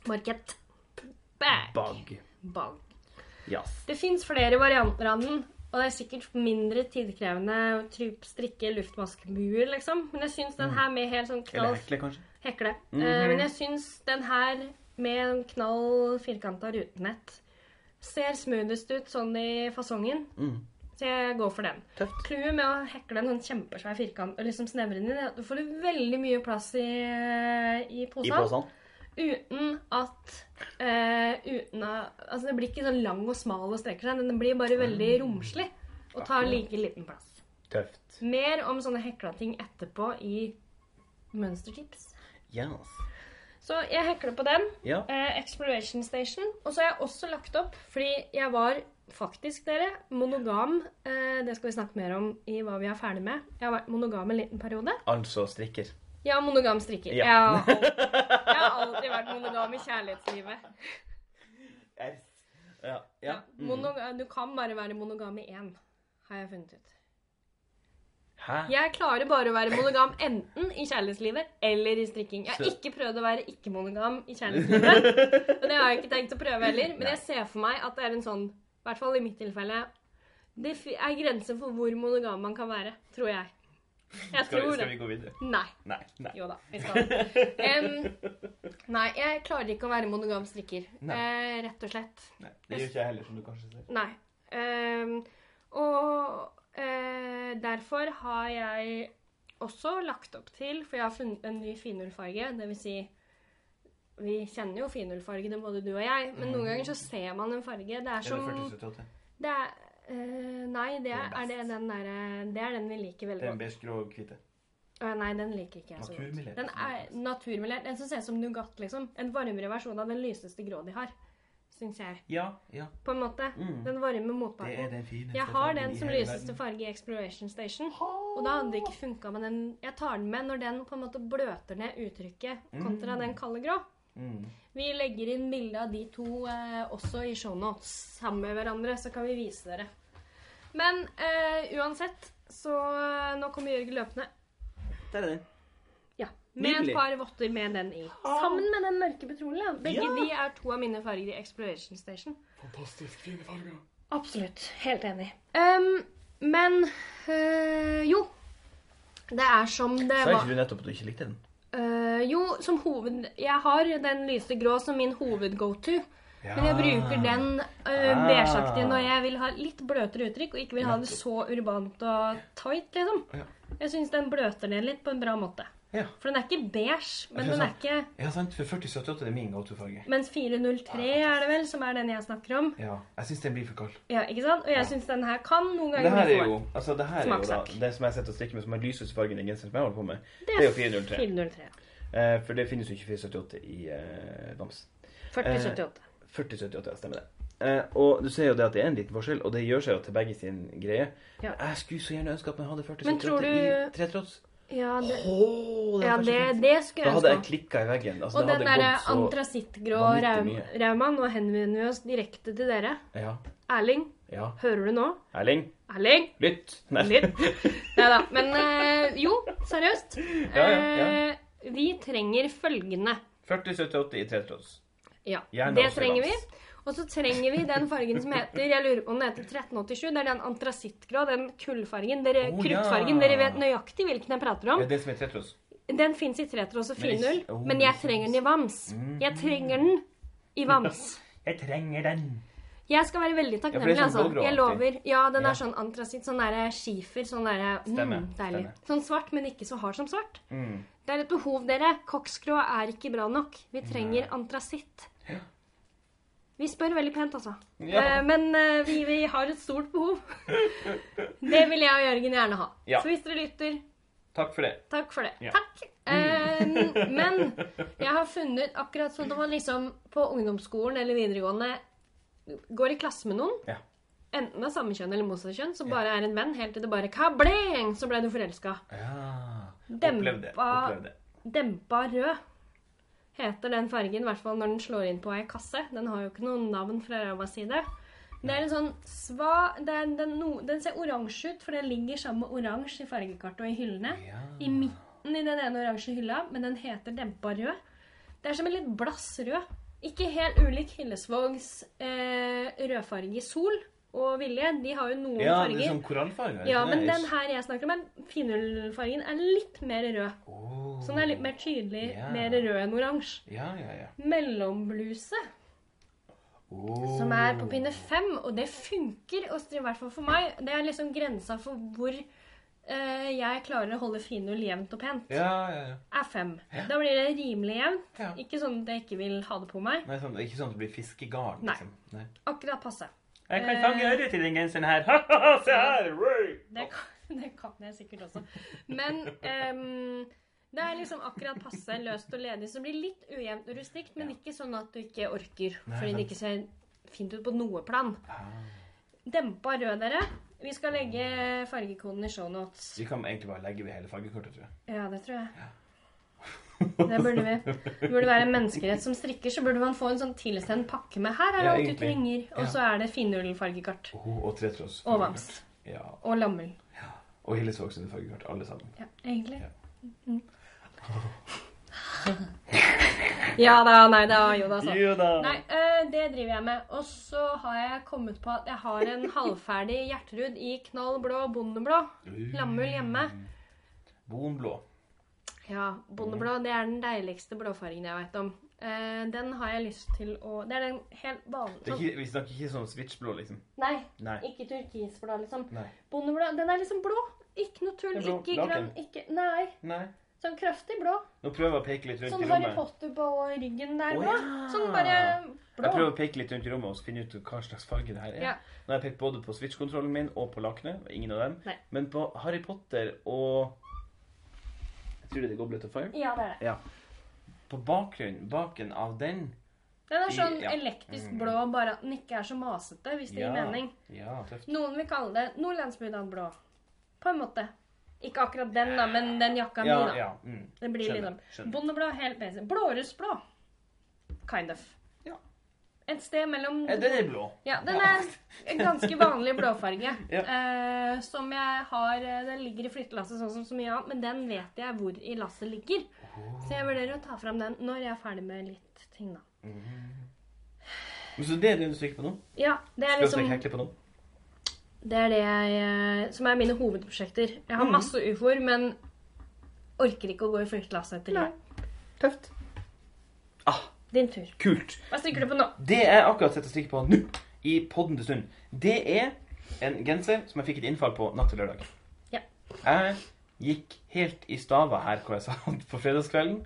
Market Bag. bag. Bag. Yes. Det fins flere varianter av den, og det er sikkert mindre tidkrevende å tryp- strikke luftmaskebuer, liksom. Men jeg syns den her med helt sånn Eller knall hekle, kanskje. hekle. Mm -hmm. uh, men jeg syns den her med en knall firkanta rutenett ser smoothest ut sånn i fasongen. Mm. Så jeg går for den. Clouet med å hekle en sånn kjempesvær firkant og liksom snevre den inn, er at du får veldig mye plass i, i I posen. Uten at uh, uten at, Altså, det blir ikke sånn lang og smal og streker seg. Den blir bare veldig romslig og tar like liten plass. Tøft. Mer om sånne hekla ting etterpå i mønstertips. Yes. Så jeg hekler på den. Ja. Eh, Exploration Station. Og så har jeg også lagt opp, fordi jeg var faktisk, dere, monogam. Eh, det skal vi snakke mer om i hva vi er ferdig med. Jeg har vært monogam en liten periode. Altså strikker. Ja, monogam strikker. Ja. Jeg, har [laughs] alltid, jeg har alltid vært monogam i kjærlighetslivet. Ja. ja. Mm. Du kan bare være monogam i én, har jeg funnet ut. Hæ? Jeg klarer bare å være monogam enten i kjærlighetslivet eller i strikking. Jeg har ikke prøvd å være ikke-monogam i kjærlighetslivet. Og det har jeg ikke tenkt å prøve heller. Men jeg ser for meg at det er en sånn, i hvert fall i mitt tilfelle, det er grenser for hvor monogam man kan være, tror jeg. Jeg Skal, vi- skal vi gå videre? Nei. Nei. Nei. Jo da, vi skal. um, nei, jeg klarer ikke å være monogam strikker. Eh, rett og slett. Nei. Det gjør ikke jeg heller, som du kanskje ser. Nei. Um, og eh, derfor har jeg også lagt opp til For jeg har funnet en ny finullfarge. Det vil si Vi kjenner jo finullfargene, både du og jeg, men noen ganger så ser man en farge. Det er det som det er, eh, Nei, det er, er det den der, Det er den vi liker veldig godt. Den beige, grå hvite. Uh, nei, den liker ikke jeg så godt. Den er naturmilert. Den som ser ut som nougat, liksom. En varmere versjon av den lyseste grå de har. Syns jeg. Ja, ja. På en måte. Mm. Den varme Det motparten. den Jeg har den som lyseste farge i Exploration Station. Og da hadde det ikke funka med den Jeg tar den med når den på en måte bløter ned uttrykket kontra Mm. den kalde grå. Mm. Vi legger inn bilde av de to eh, også i shownotes sammen med hverandre, så kan vi vise dere. Men eh, uansett, så eh, nå kommer Jørgen løpende. Der er den. Ja, Med Nydelig. et par votter med den i. Sammen med den mørke petroleum. Begge Ja. de er to av mine farger i Exploration Station. Fantastisk fine farger. Absolutt. Helt enig. Um, men øh, jo. Det er som det Sa ikke du nettopp at du ikke likte den? Uh, Jo, som hoved... Jeg har den lyse grå som min hoved-go-to. Men jeg bruker den uh, Ah. beigeaktige når jeg vil ha litt bløtere uttrykk og ikke vil ha det så urbant og tight, liksom. Ja. Jeg syns den bløter ned litt på en bra måte. Ja. For den er ikke beige, men Er den er ikke Ja, sant. For 4078 er min go-to-farge. Mens 403 er det vel, som er den jeg snakker om. Ja. Jeg syns den blir for kald. Ja, ikke sant? Og jeg Ja. syns den her kan noen ganger bli er for jo altså det her er jo da, det som jeg sitter og strikker med, som er lyseste fargen i genseren som jeg holder på med. Det Det er jo 403. 403. Eh, for det finnes jo ikke 478 i eh, Bams. 4078. 4078, stemmer det. Eh, og du ser jo det at det er en liten forskjell, og det gjør seg jo til begge sin greie. Ja. Jeg skulle så gjerne ønske at man hadde 4078 du- i tretråds. Ja, det, Åh, ja det, det, skulle jeg ønske. Da hadde jeg klikka i veggen. Altså, Og den derre gått antrasittgrå raumaen, nå henvender vi oss direkte til dere. Ja. Erling, ja. hører du nå? Erling, Erling? lytt! Nei. Lytt. Nei da. Men øh, jo, seriøst. [laughs] Eh, vi trenger følgende. 4078 i tretråds. Ja, det trenger vi. Og så trenger vi den fargen som heter jeg lurer på om den heter 1387. Det er den antrasittgrå, den kullfargen. Dere, oh, kruttfargen. ja. Dere vet nøyaktig hvilken jeg prater om. Det er det som er tretros. Den fins i tretros og Men oh, men jeg trenger den i vams. Jeg trenger den i vams. [laughs] Jeg trenger den. Jeg skal være veldig det er sånn altså. Jeg lover. Ja, den Ja. er sånn antrasitt, sånn derre skifer, sånn derre Stemmer, mm, Deilig. Stemme. Sånn svart, men ikke så hard som svart. Mm. Det er et behov, dere. Koksgrå er ikke bra nok. Vi trenger antrasitt. Ja. Vi spør veldig pent, altså. Ja. Eh, men eh, vi, vi har et stort behov. [laughs] Det vil jeg og Jørgen gjerne ha. Ja. Så hvis dere lytter, Takk for det. takk for det. Ja. Takk. Eh, men jeg har funnet akkurat sånn at man liksom på ungdomsskolen eller videregående går i klasse med noen. Ja. Enten av samme kjønn eller motsatt kjønn, som Ja. bare er en venn, helt til det bare kableng, så ble du forelska. Ja. Dempa- Opplevde. Opplevde. Dempa rød heter den fargen, i hvert fall når den slår inn på ei kasse. Den har jo ikke noe navn fra Ravas side. Det er en sånn sva... Den, no, den ser oransje ut, for den ligger sammen med oransje i fargekartet og i hyllene. Ja. I midten i den ene oransje hylla, men den heter dempa rød. Det er som en litt blass rød. Ikke helt ulik Hillesvågs eh, rødfarge sol og Vilje. De har jo noen Ja, det er sånn korallfarge. er Ja, men den her jeg snakker om, finullfargen, er litt mer rød. Oh. Så den er litt mer tydelig, yeah. mer rød enn oransje. Ja, ja, ja. Mellombluse, Oh. som er på pinne fem, og det funker, i hvert fall for meg. Det er liksom grensa for hvor Uh, jeg klarer å holde finull jevnt og pent. Ja, ja, ja. Er fem. Da blir det rimelig jevnt. Ja. Ikke sånn at jeg ikke vil ha det på meg. Nei, sånn, ikke sånn at det blir fiskegarn, liksom. Nei. Akkurat passe. Jeg kan Eh. fange øret til den genseren her. [laughs] Se her! Det kan, [laughs] det kan jeg sikkert også. Men um, det er liksom akkurat passe løst og ledig. som blir litt ujevnt og rustikt, men ikke sånn at du ikke orker. Fordi det ikke ser fint ut på noe plan. Ah. Dempa rød, dere. Vi skal legge fargekoden i shownotes. Vi kan egentlig bare legge ved hele fargekortet, tror jeg. Ja, det tror jeg. Det burde vi. Det burde være en menneskerett som strikker, så burde man få en sånn tilsendt pakke med her er det Ja, alt du trenger. Og Ja. så er det finullfargekart. Oh, og tretråds. Og vams. Ja. Og lammel. Og Hilles sine fargekart, alle sammen. Ja, egentlig. Ja. Mhm. [laughs] Ja da, nei da, jo da, så. Jo da. Nei, eh, det driver jeg med. Og så har jeg kommet på at jeg har en [laughs] halvferdig Gjertrud i knall blå bondeblå. Lammull hjemme. Bonblå. Ja, bondeblå det er den deiligste blåfargen jeg vet om. Eh, den har jeg lyst til å Det er den helt Det vanlige vi snakker ikke sånn switchblå, liksom. Nei, Nei. ikke turkisblå, liksom. Nei. Bondeblå, den er liksom blå. Ikke noe tull. Ikke grønn. Ikke Nei. Nei. Sånn kraftig blå. Nå prøver jeg å peke litt rundt Sånn i Harry. Potter på ryggen der blå. ja. Sånn bare blå. Jeg prøver å peke litt rundt i rommet og finne ut hva slags farge det her er. Ja. Nå har jeg pekt både på switch-kontrollen min og på lakenet. Ingen av dem. Nei. Men på Harry Potter og Jeg du det er Goblet of Fire. Ja, det er det. På bakgrunnen, baken av den Den er I- sånn ja. elektrisk Mm. blå, bare at den ikke er så masete, hvis det Ja. gir mening. Ja, tøft. Noen vil kalle det nordlandsbudad blå. På en måte. Ikke akkurat den, da, men den jakka mi, Ja, da. ja. Mm. Det blir Skjønner, liksom skjønner. bondeblå, helt basic. Blårussblå. Kind of. Et sted mellom Den er blå. Ja, den er en ganske vanlig blåfarge. [laughs] Ja. uh, som jeg har eh, Den ligger i flyttelasset sånn som så mye annet, men den vet jeg hvor i lasset ligger. Så jeg vurderer å ta fram den når jeg er ferdig med litt ting, da. Så det er det du strikker på nå? Ja, det er liksom... Skal du strikke på nå? Det er det jeg eh, Som er mine hovedprosjekter. Jeg har Mhm. masse ufoer, men orker ikke å gå i flyttelasset etter det. Tøft. Ah, Din tur. kult. Hva strikker du på nå? Det jeg akkurat setter strikk på nå, i podden til stund, det er en genser som jeg fikk et innfall på natt til lørdag. Ja. Jeg gikk helt i stava her hvor jeg satt [laughs] på fredagskvelden.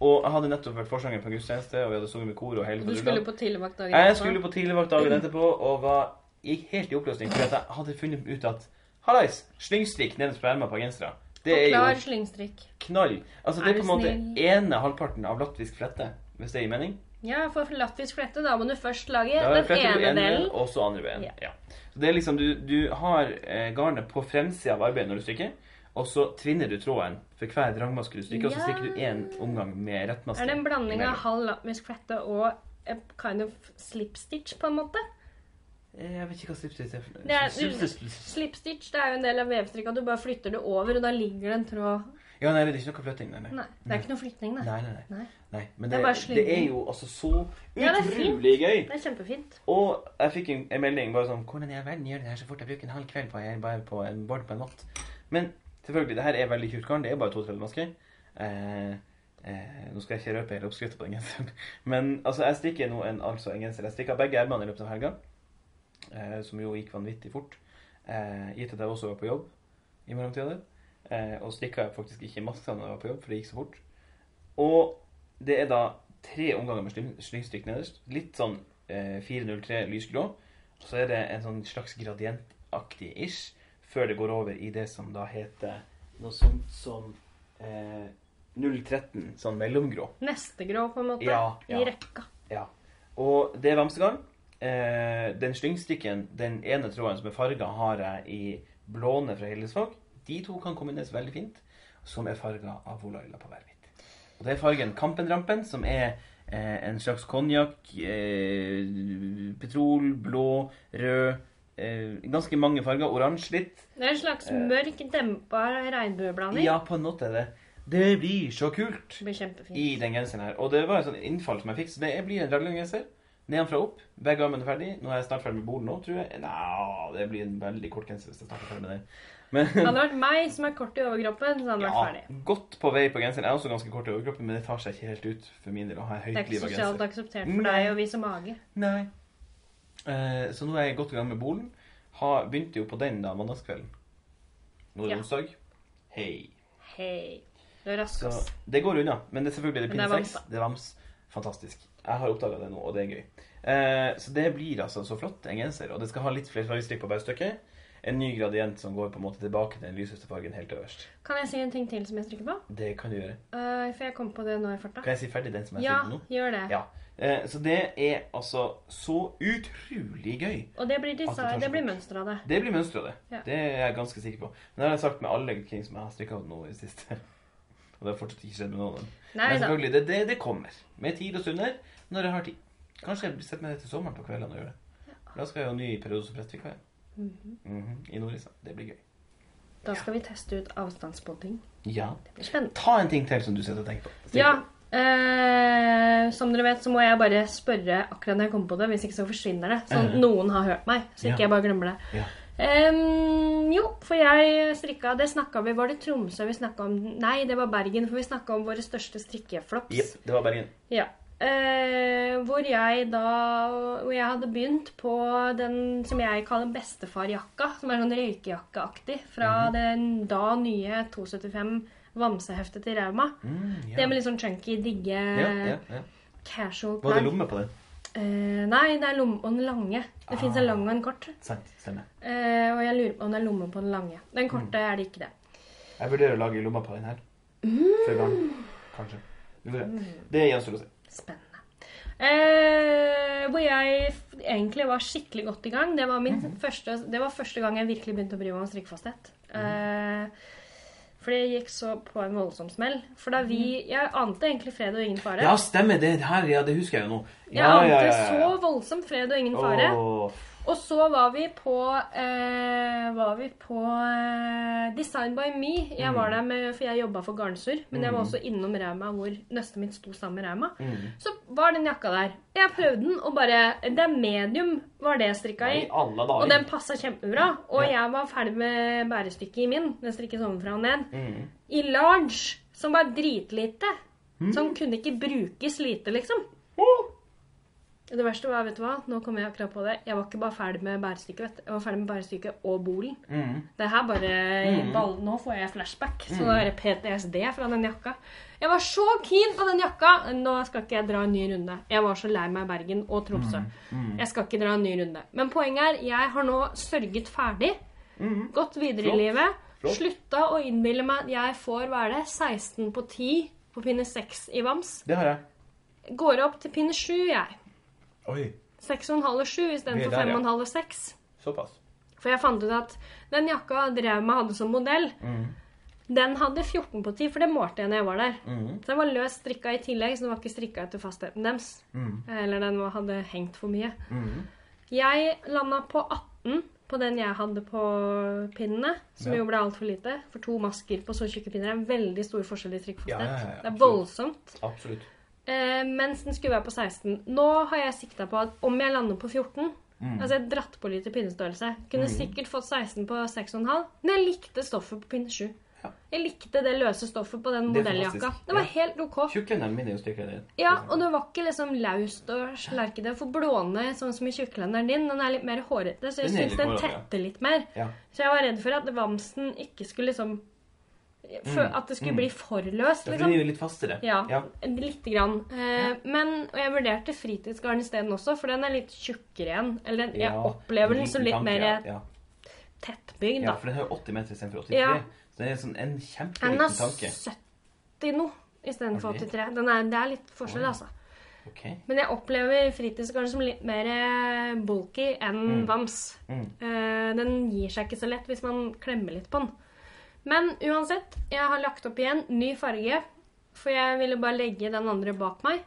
Og jeg hadde nettopp vært forsanger på en gudstjeneste, og vi hadde sunget med kor og hele Du skulle på tidligvakt dagen Jeg skulle på tidligvakt dagen etterpå og var, gikk helt i oppløsning fordi at jeg hadde funnet ut at Hallais! Slyngstrikk nederst på ermet på gensere. Det er jo slyngstrikk. knall. Altså, det er på en måte ene halvparten av latvisk flette, hvis det gir mening. Ja, for latvisk flette, da må du først lage er den ene ene, delen. og så andre veien. Ja. Ja. Så det er liksom, du, du har eh, garnet på fremsida av arbeidet når du strikker, og så tvinner du tråden for hver drangmaske du strikker, og så stryker strikker du én omgang med rettmaske. Er det en blanding av halv latvisk flette og kind of slipstitch, på en måte? Eh, Jeg vet ikke hva slipstitch er. for noe. Slipstitch- Slipstitch det er jo en del av vevstrikka. Du bare flytter det over, og da ligger det en tråd Ja, nei, det er ikke noe flytting. Nei, nei. Nei, det er ikke noe flytting. Nei, nei, nei. Nei. nei. Men Det det, er det, er jo altså så Ja, utrolig gøy. Det er kjempefint. Og jeg fikk en, en melding bare sånn Hvordan i all verden gjør det her så fort? Jeg bruker en halv kveld på, jeg, bare på en board på en natt. Men selvfølgelig, det her er veldig kult garn. Det er bare to masker. Eh, eh, nå skal jeg ikke røpe hele oppskriften på den genseren. [laughs] Men altså, jeg stikker nå en, altså, en genser. Jeg stikker begge ermene i løpet av helga. eh, som jo gikk vanvittig fort. Eh, gitt at jeg også var på jobb i mellomtida der. Eh, og strikka faktisk ikke maska når jeg var på jobb, for det gikk så fort. Og det er da tre omganger med slyng- slyngstrikk nederst. Litt sånn eh, 403 lysgrå. Og så er det en sånn slags gradientaktig ish før det går over i det som da heter noe sånt som eh, 013, sånn mellomgrå. Neste grå, på en måte. Ja, ja. I rekka. Ja. Og det er vamsegarn. Eh, den slyngstrikken, den ene tråden som er farga, har jeg i blåne fra Hillesvåg. De to kan kombineres veldig fint, som er farga av Volaila på hver hvitt. Og det er fargen Kampenrampen, som er eh, en slags konjakk, eh, petrol, blå, rød eh, Ganske mange farger. Oransje litt. Det er en slags mørk, dempa regnbueblanding. Ja, på en måte er det. Det blir så kult Det blir kjempefint. i den genseren her. Og det var et sånt innfall som jeg fikk. Så det blir en raglangenser. Nedenfra opp. Begge armene er ferdig. Nå er jeg snart ferdig med bolen nå, tror jeg. Nei, det blir en veldig kort genser hvis jeg snart er ferdig med det. Men Hadde det vært meg som er kort i overkroppen, så hadde det vært ja, ferdig. godt på vei på genseren. Jeg er også ganske kort i overkroppen, men det tar seg ikke helt ut for min del å ha en Det er ikke sosialt genser. akseptert Nei. for deg å vise mage. Nei. Eh, så nå er jeg godt i gang med bolen. Ha, begynte jo på den da mandagskvelden. Nå er det Ja. onsdag. Hei. Hei. Du er rask, ass. det går unna. Men det er selvfølgelig det er pinne seks. Det er vams. Fantastisk. Jeg har oppdaga det nå, og det er gøy. Eh, så det blir altså så flott, en genser. Og det skal ha litt flere fargestrikk på bare stykke. En ny gradient som går på en måte tilbake til den lyseste fargen helt øverst. Kan jeg si en ting til som jeg trykker på? Det kan du gjøre. Uh, for jeg kom på det nå i farta. Kan jeg si ferdig den som jeg Ja, nå? gjør det. Ja. Eh, så det er altså så utrolig gøy. Og det blir, disse, det blir mønster av det. Det blir mønsteret, det. Ja. Det er jeg ganske sikker på. Men det har jeg sagt med alle ting som jeg har strikka nå i det siste. [laughs] Og det har fortsatt ikke skjedd med noen av dem. Men selvfølgelig, det, det, det kommer. Med tid og stunder, når jeg har tid. Kanskje jeg setter meg ned til sommeren på kveldene og gjør det. Da skal jeg jo ny periode som prest i Nordisa. Det blir gøy. Da skal vi teste ut avstandsbåting. Ja. Det blir spennende. Ta en ting til som du sitter og tenker på. Ja. eh, som dere vet, så må jeg bare spørre akkurat når jeg kommer på det. Hvis ikke så forsvinner det. Sånn eh. noen har hørt meg, så ikke Ja. jeg bare glemmer det. Ja. Um, jo, for jeg strikka Det snakka vi Var det Tromsø vi snakka om? Nei, det var Bergen, for vi snakka om våre største strikkeflops. Yep, det var Bergen. Ja. Eh, hvor jeg da Hvor jeg hadde begynt på den som jeg kaller bestefarjakka. Som er sånn røykejakkeaktig. Fra Mhm. den da nye 275 Vamseheftet til Rauma. Mm, ja. Det med litt sånn chunky, digge ja, ja, casual Var det plagg. lomme på den? Eh, nei, det er lomme og den lange. Det fins en Ah. lang og en kort. Sant. Stemmer. Eh, og jeg lurer på om det er lomme på den lange. Den korte Mm. er det ikke det. Jeg vurderer å lage lomma på den her. For garn. Kanskje. Vi får se. Det gjenstår å se. Spennende. Eh, hvor jeg egentlig var skikkelig godt i gang. Det var, min -hmm. første, det var første gang jeg virkelig begynte å bry meg om strikkefasthet. Eh, for det gikk så på en voldsom smell. For da vi Jeg ante egentlig fred og ingen fare. Mhm. Ja, stemmer det her. Ja, det husker jeg jo nå. jeg ante så voldsomt fred og ingen fare. Åh, Og så var vi på eh, Var vi på eh, Design by Me. Jeg var der med, for jeg jobba for Garnsur. Men jeg var også innom Rauma, hvor nøstet mitt sto sammen med Rauma. mm. Så var den jakka der. Jeg prøvde den, og bare Det er medium var det jeg strikka i. Og den passa kjempebra. Og Ja. jeg var ferdig med bærestykket i min. Den strikkes ovenfra og ned. Mm. I large, som var dritlite. Som kunne ikke brukes lite, liksom. Åh. Det verste var, vet du hva, nå kom jeg akkurat på det, jeg var ikke bare ferdig med bærestykket, vet du. Jeg var ferdig med bærestykket og bolen. Mm. Det her bare Mm. ball, Nå får jeg flashback. Så det er PTSD fra den jakka. Jeg var så keen på den jakka! Nå skal ikke jeg dra en ny runde. Jeg var så lei meg i Bergen og Tromsø. Mm. Jeg skal ikke dra en ny runde. Men poenget er, jeg har nå sørget ferdig. Mm. Gått videre Flott. i livet. Flott. Slutta å innbille meg at jeg får, hva er det, 16 på 10 på pinne 6 i Vams. Det har jeg. Går opp til pinne 7, jeg. Oi. 6,5 og 7 Vi istedenfor er der, ja. 5,5 og 6. Såpass. For jeg fant ut at den jakka Drauma hadde som modell, Mm. den hadde 14 på 10, for det målte jeg når jeg var der. Mm. Så den var løst strikka i tillegg, så den var ikke strikka etter fastheten deres. Mm. Eller den hadde hengt for mye. Mm. Jeg landa på 18 på den jeg hadde på pinnene, som Ja. jo ble altfor lite. For to masker på så tjukke pinner er en veldig stor forskjell i trykkfasthet Ja, det er voldsomt. Absolutt. Eh, mens den skulle være på 16. Nå har jeg sikta på at om jeg lander på 14 Mm. Altså jeg dratt på litt i pinnestørrelse. Kunne sikkert fått 16 på 6,5, men jeg likte stoffet på pinne 7. Ja. Jeg likte det løse stoffet på den modelljakka. Det var Ja. helt OK. Tjukklenderen min er jo strikka i. Ja, og det var ikke liksom laust og slerkete. For blåne, sånn som i tjukklenderen din, den er litt mer hårete, så jeg syns den tetter litt mer. Ja. Så jeg var redd for at vamsen ikke skulle liksom Mm, At det skulle mm. bli for løst, Ja, liksom. jo litt fastere. Ja, Ja. lite grann. Eh, men og jeg vurderte fritidsgarn isteden også, for den er litt tjukkere igjen. Eller den, jeg opplever den som litt tanke, mer ja. ja. tettbygd, Ja, for den har jo 80 meter istedenfor 83. Ja. Så det er sånn en Den tanke. er har 70 nå istedenfor det? 83. Den er, det er litt forskjell, oh. altså. Okay. Men jeg opplever fritidsgarn som litt mer eh, bulky enn Mm. vams. Mm. Eh, den gir seg ikke så lett hvis man klemmer litt på den. Men uansett, jeg har lagt opp igjen ny farge, for jeg ville bare legge den andre bak meg.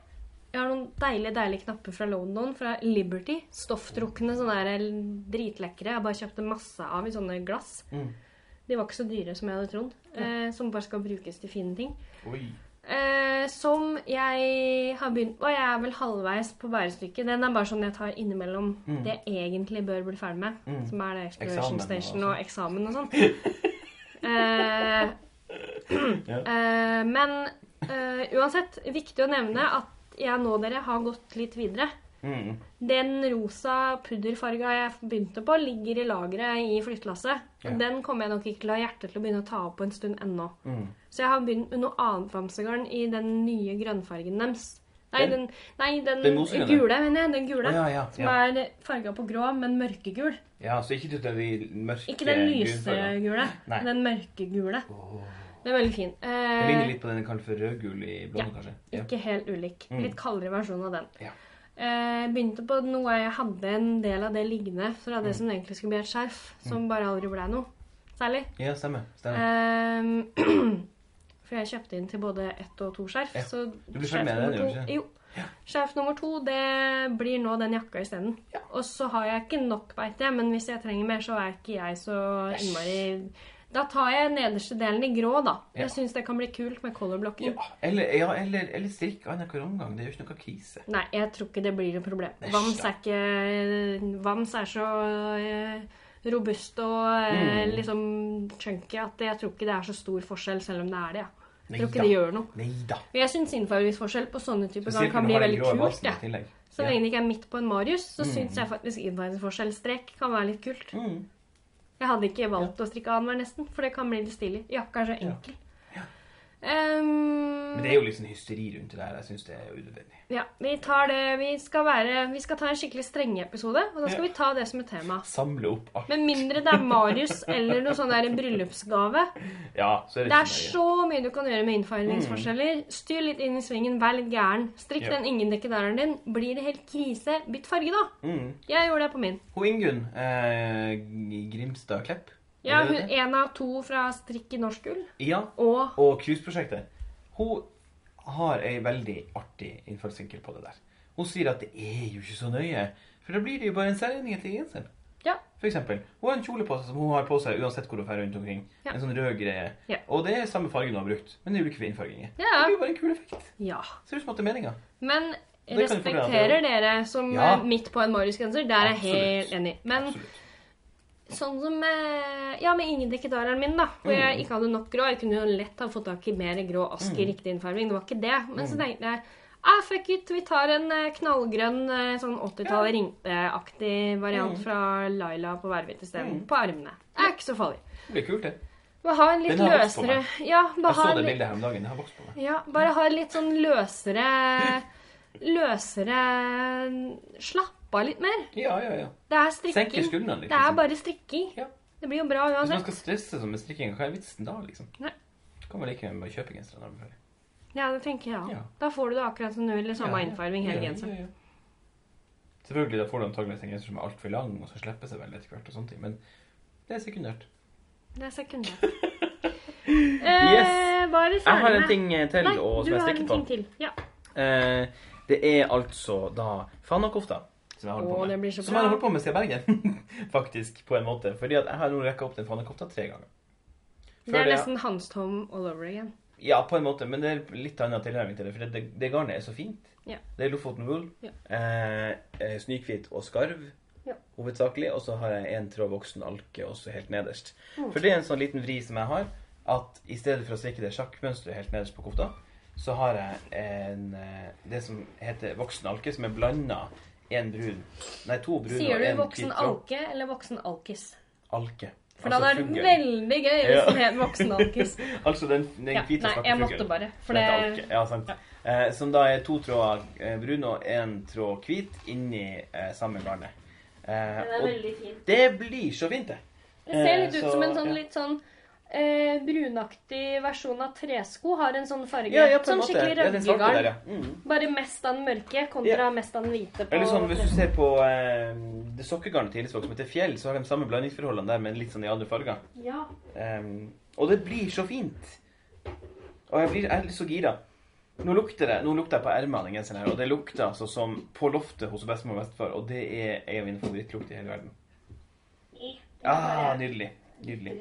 Jeg har noen deilige deilige knapper fra London, fra Liberty. Stofftrukne, sånne der dritlekre. Jeg bare kjøpte masse av i sånne glass. Mm. De var ikke så dyre som jeg hadde trodd. Eh, som bare skal brukes til fine ting. Eh, som jeg har begynt på. Jeg er vel halvveis på bærestykket. Den er bare sånn jeg tar innimellom Mm. det jeg egentlig bør bli ferdig med. Mm. Som er det Exploration Station og eksamen og sånn. [laughs] eh, eh, men eh, uansett, viktig å nevne at jeg nå, dere, har gått litt videre. Mm. Den rosa pudderfarga jeg begynte på, ligger i lageret i flyttelasset. Ja. Den kommer jeg nok ikke til å ha hjerte til å begynne å ta opp på en stund ennå. Mm. Så jeg har begynt med noe annet bamsegarn i den nye grønnfargen deres. Nei, den, Den? nei, den, Den gule, mener jeg. Den gule. Å, ja, ja, Som ja. er farga på grå, men mørkegul. ja, så ikke den de mørke Ikke den lysegule. Den mørkegule. Oh. Den er veldig fin. Den Eh, ligner litt på den jeg kaller for rødgul i Ja. kanskje. Ja. ikke helt ulik. Mm. Litt kaldere versjon av den. Ja. Eh, begynte på noe jeg hadde en del av det liggende fra det Mm. som egentlig skulle bli et skjerf, som bare aldri ble noe. Særlig. ja, stemmer. stemmer. Ehm, [clears throat] [clears throat] for jeg kjøpte inn til både ett og to skjerf. Ja. Så Du blir skjerf nummer gjør to- ikke? Jo. Skjerf nummer to det blir nå den jakka isteden. Ja. Og så har jeg ikke nok, veit jeg, men hvis jeg trenger mer, så er ikke jeg så innmari Da tar jeg nederste delen i grå, da. Ja. Jeg syns det kan bli kult med colorblocken. Ja, eller, ja, eller, eller strikk annenhver omgang. Det jo ikke noe krise. Nei, jeg tror ikke det blir et problem. Æsj, Vams er ikke Vams er så eh, robust og eh, Mm. liksom chunky at jeg tror ikke det er så stor forskjell, selv om det er det. ja. Jeg tror ikke det gjør noe. Neida. Jeg syns innfargingsforskjell på sånne typer Spesielt kan bli veldig kult. Ja. Så lenge det ikke er midt på en Marius, så Mm. syns jeg faktisk innfargingsforskjell-strek kan være litt kult. Mm. Jeg hadde ikke valgt å strikke annenhver, nesten, for det kan bli litt stilig. Jakka er så Ja. enkel. Ehm, Men det er jo sånn hysteri rundt det der. Jeg syns det er unødvendig. ja, vi tar det Vi skal være Vi skal ta en skikkelig strenge-episode, og da skal Ja. vi ta det som et tema. Samle opp alt. Med mindre det er Marius eller noe sånn der bryllupsgave. Ja, så er det, Det er så mye du kan gjøre med innfargingsforskjeller. Styr litt inn i svingen, vær litt gæren. Strikk Ja. den ingen-dekkedaren din. Blir det helt krise, bytt farge, da. Mm. Jeg gjorde det på min. Hun Ingunn eh, Grimstad Klepp. Ja, hun? En av to fra Strikk i norsk gull. Ja, Og og Cruiseprosjektet. Hun har ei veldig artig innfallsvinkel på det der. Hun sier at det er jo ikke så nøye, for da blir det jo bare en særegning til genseren. Ja. For eksempel. Hun har en kjole på seg som hun har på seg uansett hvor hun drar rundt omkring. Ja. En sånn rød greie. Ja. Og det er samme fargen hun har brukt, men det er ulike innfarginger. Det blir jo bare en kul effekt. ja. Ser ut som at det er meninga. Men respekterer dere som Ja. midt på en Marius-genser. Der er jeg helt enig. Men Absolutt. Sånn som med, ja, med ingedekkedareren min, da. Hvor jeg ikke hadde nok grå. Jeg kunne jo lett ha fått tak i mer grå ask i Mm. riktig innfarging. Det var ikke det. Men så Mm. tenkte jeg ah, fuck it, vi tar en eh, knallgrønn eh, sånn 80-tallet ringteaktig variant Mm. fra Laila på Værhvit isteden. Mm. På armene. Det er ikke så farlig. Det blir kult, det. Bare ha en litt Den har vokst på løsere Ja, Jeg så det bildet her om dagen. Det har vokst på meg. ja, bare ha en litt sånn løsere [laughs] Løsere Slapp av litt mer. Ja, ja, ja. Det er strikking. litt. Det er liksom. bare strikking. Ja. Det blir jo bra Hvis man skal stresse sånn med strikking, hva er vitsen da, liksom? Nei. Kan man like gjerne bare kjøpe genser når man er ferdig. Ja, det tenker jeg òg. Ja. Da får du det akkurat som du vil samme Ja, innfarging hele Ja, genseren. Selvfølgelig da får du antakeligvis en genser som er altfor lang, og så slipper seg vel etter hvert og sånne ting, men det er sekundært. Det er sekundært. [laughs] eh, Var Jeg har en ting til Nei, og, som jeg stikker en på. Ja. Eh, det er altså da fanakofta som jeg holder Åh, på med. Som jeg har holdt på med siden Bergen, faktisk, på en måte. Fordi at jeg har nå rekka opp den fanakofta tre ganger. Det er nesten Hans Tom all over again. Ja, på en måte, men det er litt annen tilnærming til det. For det, det, det garnet er så fint. Ja. Det er Lofoten wool, Ja. eh, eh, snøhvit og skarv Ja. hovedsakelig. Og så har jeg en tråd voksen alke også helt nederst. Mm. For det er en sånn liten vri som jeg har. at i stedet for å strikke det sjakkmønsteret helt nederst på kofta, så har jeg en, eh, det som heter voksen alke, som er blanda en brun Nei, to brune Sier og du hvit. voksen du voksen alke eller voksen alkis? Alke. For da Altså er det veldig gøy hvis Ja. den het voksen [laughs] alkis. Altså den, den Ja, hvite nei, jeg måtte bare. For det alke. Ja, sant. Eh, som da er to tråder eh, brun og én tråd hvit inni eh, samme garnet. Eh, og fin. det blir så fint, det. Det ser litt Eh, ut så, som en sånn ja. litt sånn eh, brunaktig versjon av tresko. Har en sånn farge. Ja, ja, på en sånn måte. skikkelig Ja, rødgegarn. ja. Mm. Bare mest av den mørke kontra mest av den hvite. på Eller sånn, Hvis du ser på eh, det sokkegarnet til Hillesvåg som heter Fjell, så har de samme blandingsforholdene der, men litt sånn i andre farger. Ja. Um, og det blir så fint. Og jeg blir jeg så gira. Nå lukter det, nå lukter jeg på ermene av den genseren her, og det lukter altså som på loftet hos bestemor og bestefar, og det er en av mine favorittlukter i hele verden. Ah, nydelig. Nydelig.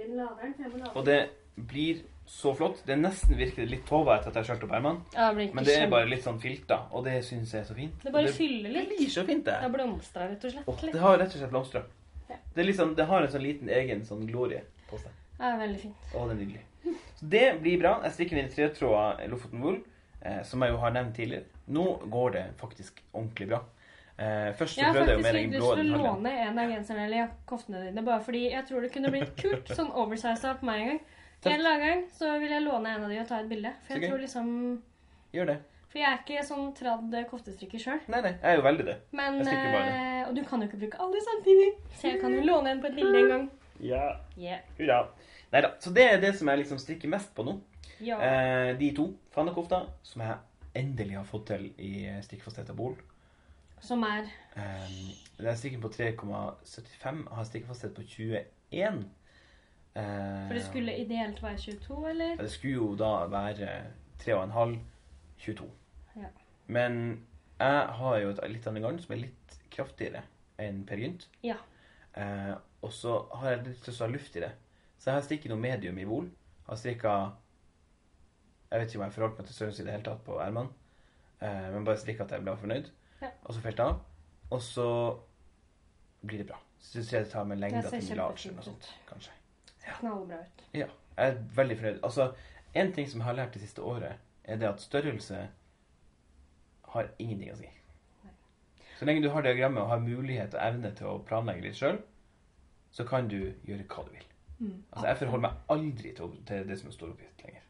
Og det blir så flott. Det er nesten virker litt tovete at jeg har skjørt opp ermene, Ja, det men det er bare litt sånn filta, og det syns jeg er så fint. Det bare det fyller litt. blir så fint, det. Det blomstrer rett og slett. Åh, det har rett og slett blomstra. Ja. Det, liksom, det har en sånn liten egen sånn glorie på seg. Det er veldig fint. Og det er nydelig. Så det blir bra. Jeg strikker mine tretråder Lofoten Wool, eh, som jeg jo har nevnt tidligere. Nå går det faktisk ordentlig bra. Eh, først så Jeg har prøvde jeg jo faktisk Jeg litt faktisk lyst til å låne en av genserne eller koftene dine, bare fordi jeg tror det kunne blitt kult. Sånn oversiza på meg en gang. En eller annen gang så vil jeg låne en av de og ta et bilde. For jeg okay. tror liksom Gjør det. For jeg er ikke sånn tradd koftestrikker sjøl. Nei, nei, jeg er jo veldig det. Men Jeg strikker bare. eh, Og du kan jo ikke bruke alle samtidig. Så jeg kan jo låne en på et bilde en gang. Ja, Yeah. hurra. Neida, Så det er det som jeg liksom strikker mest på nå. Ja. Eh, de to fannekofta som jeg endelig har fått til i strikkfasthet og bol. Som er Um, jeg strikker på 3,75 og har strikkefasthet på 21. Uh, For det skulle ideelt være 22, eller? Det skulle jo da være 3,5 22. Ja. Men jeg har jo et litt annet garn som er litt kraftigere enn Per Gynt. Ja. Uh, og så har jeg litt lyst til å ha luft i det. Så jeg har strikket noe medium i vol. Har strikka Jeg vet ikke om jeg forholdt meg til størrelse i det hele tatt på ermene. uh, men bare strikka at jeg ble fornøyd. Ja. Og så felt av. Og så blir det bra. Så tror jeg det tar med lengda til kjempefint eller ut. sånt. Kanskje. Knallbra ut. Ja, jeg er veldig fornøyd. Altså, en ting som jeg har lært det siste året, er det at størrelse har ingenting å si. Så lenge du har diagrammet og har mulighet og evne til å planlegge litt sjøl, så kan du gjøre hva du vil. Mm. Altså, jeg forholder meg aldri til, det som stor oppgift lenger.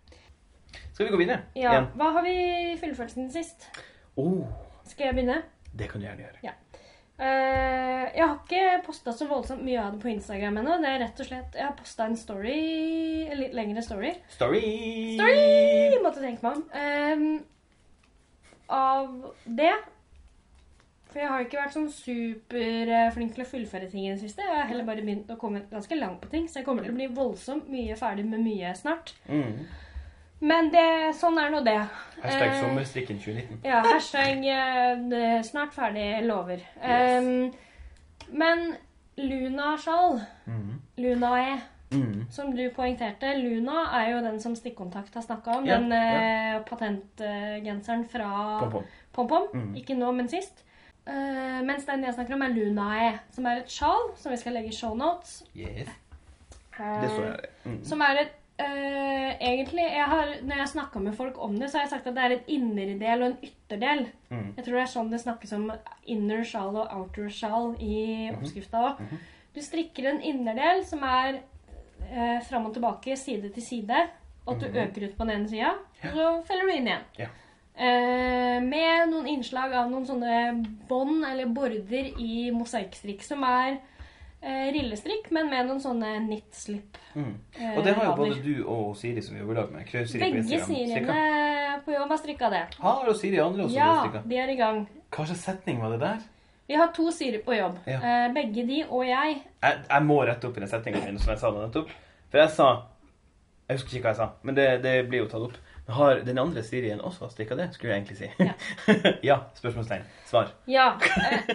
Skal vi gå videre? Ja. Igjen. Hva har vi fullført siden sist? Oh, Skal jeg begynne? det kan du gjerne gjøre. Eh, jeg har ikke posta så voldsomt mye av det på Instagram ennå. Det er rett og slett Jeg har posta en story, en litt lengre story. Story! Story! Måtte tenke meg om. Ehm, av det For jeg har ikke vært sånn superflink til å fullføre ting i det siste. Jeg har heller bare begynt å komme ganske langt på ting, så jeg kommer til å bli voldsomt mye ferdig med mye snart. Mm. Men det, sånn er nå det. Hashtag Eh, sommerstrikken 2019. Ja, hashtag eh, snart ferdig, lover. Ehm, men Luna-skjall, Mm. Luna-E, Mm. som du poengterte, Luna er jo den som Stikkontakt har snakka om. Ja, den eh, patentgenseren fra Pom-pom. PomPom. Mm. Ikke nå, men sist. Uh, mens den jeg snakker om, er Lunae, som er et sjal som vi skal legge i shownotes. Yes. Uh, Det. Mm. Som er et eh, Egentlig, jeg har, når jeg har snakka med folk om det, så har jeg sagt at det er et innerdel og en ytterdel. Mm. Jeg tror det er sånn det snakkes om inner shall og outer shall i Mhm. oppskrifta òg. Du strikker en innerdel som er eh, fram og tilbake, side til side. Og at du Mhm. øker ut på den ene sida, og så feller du inn igjen. Ja. Uh, med noen innslag av noen sånne bånd eller border i mosaikkstrikk, som er rillestrikk, men med noen sånne knit-slip. Mm. eh, Og det har jo både du og Siri som jobber i lag med. Siri på Begge siriene på jobb har strikka det. Har og Siri andre også Ja, strikka. de er i gang. Hva slags setning var det der? Vi har to Siri på jobb. Ja. Eh, begge de og jeg. Jeg, jeg må rette opp i den setninga min som jeg sa det nettopp. For jeg sa Jeg husker ikke hva jeg sa, men det, det blir jo tatt opp. Har den andre Sirien også strikka det? Skulle jeg egentlig si. Ja. [laughs] ja. Spørsmålstegn. Svar. Ja. Eh,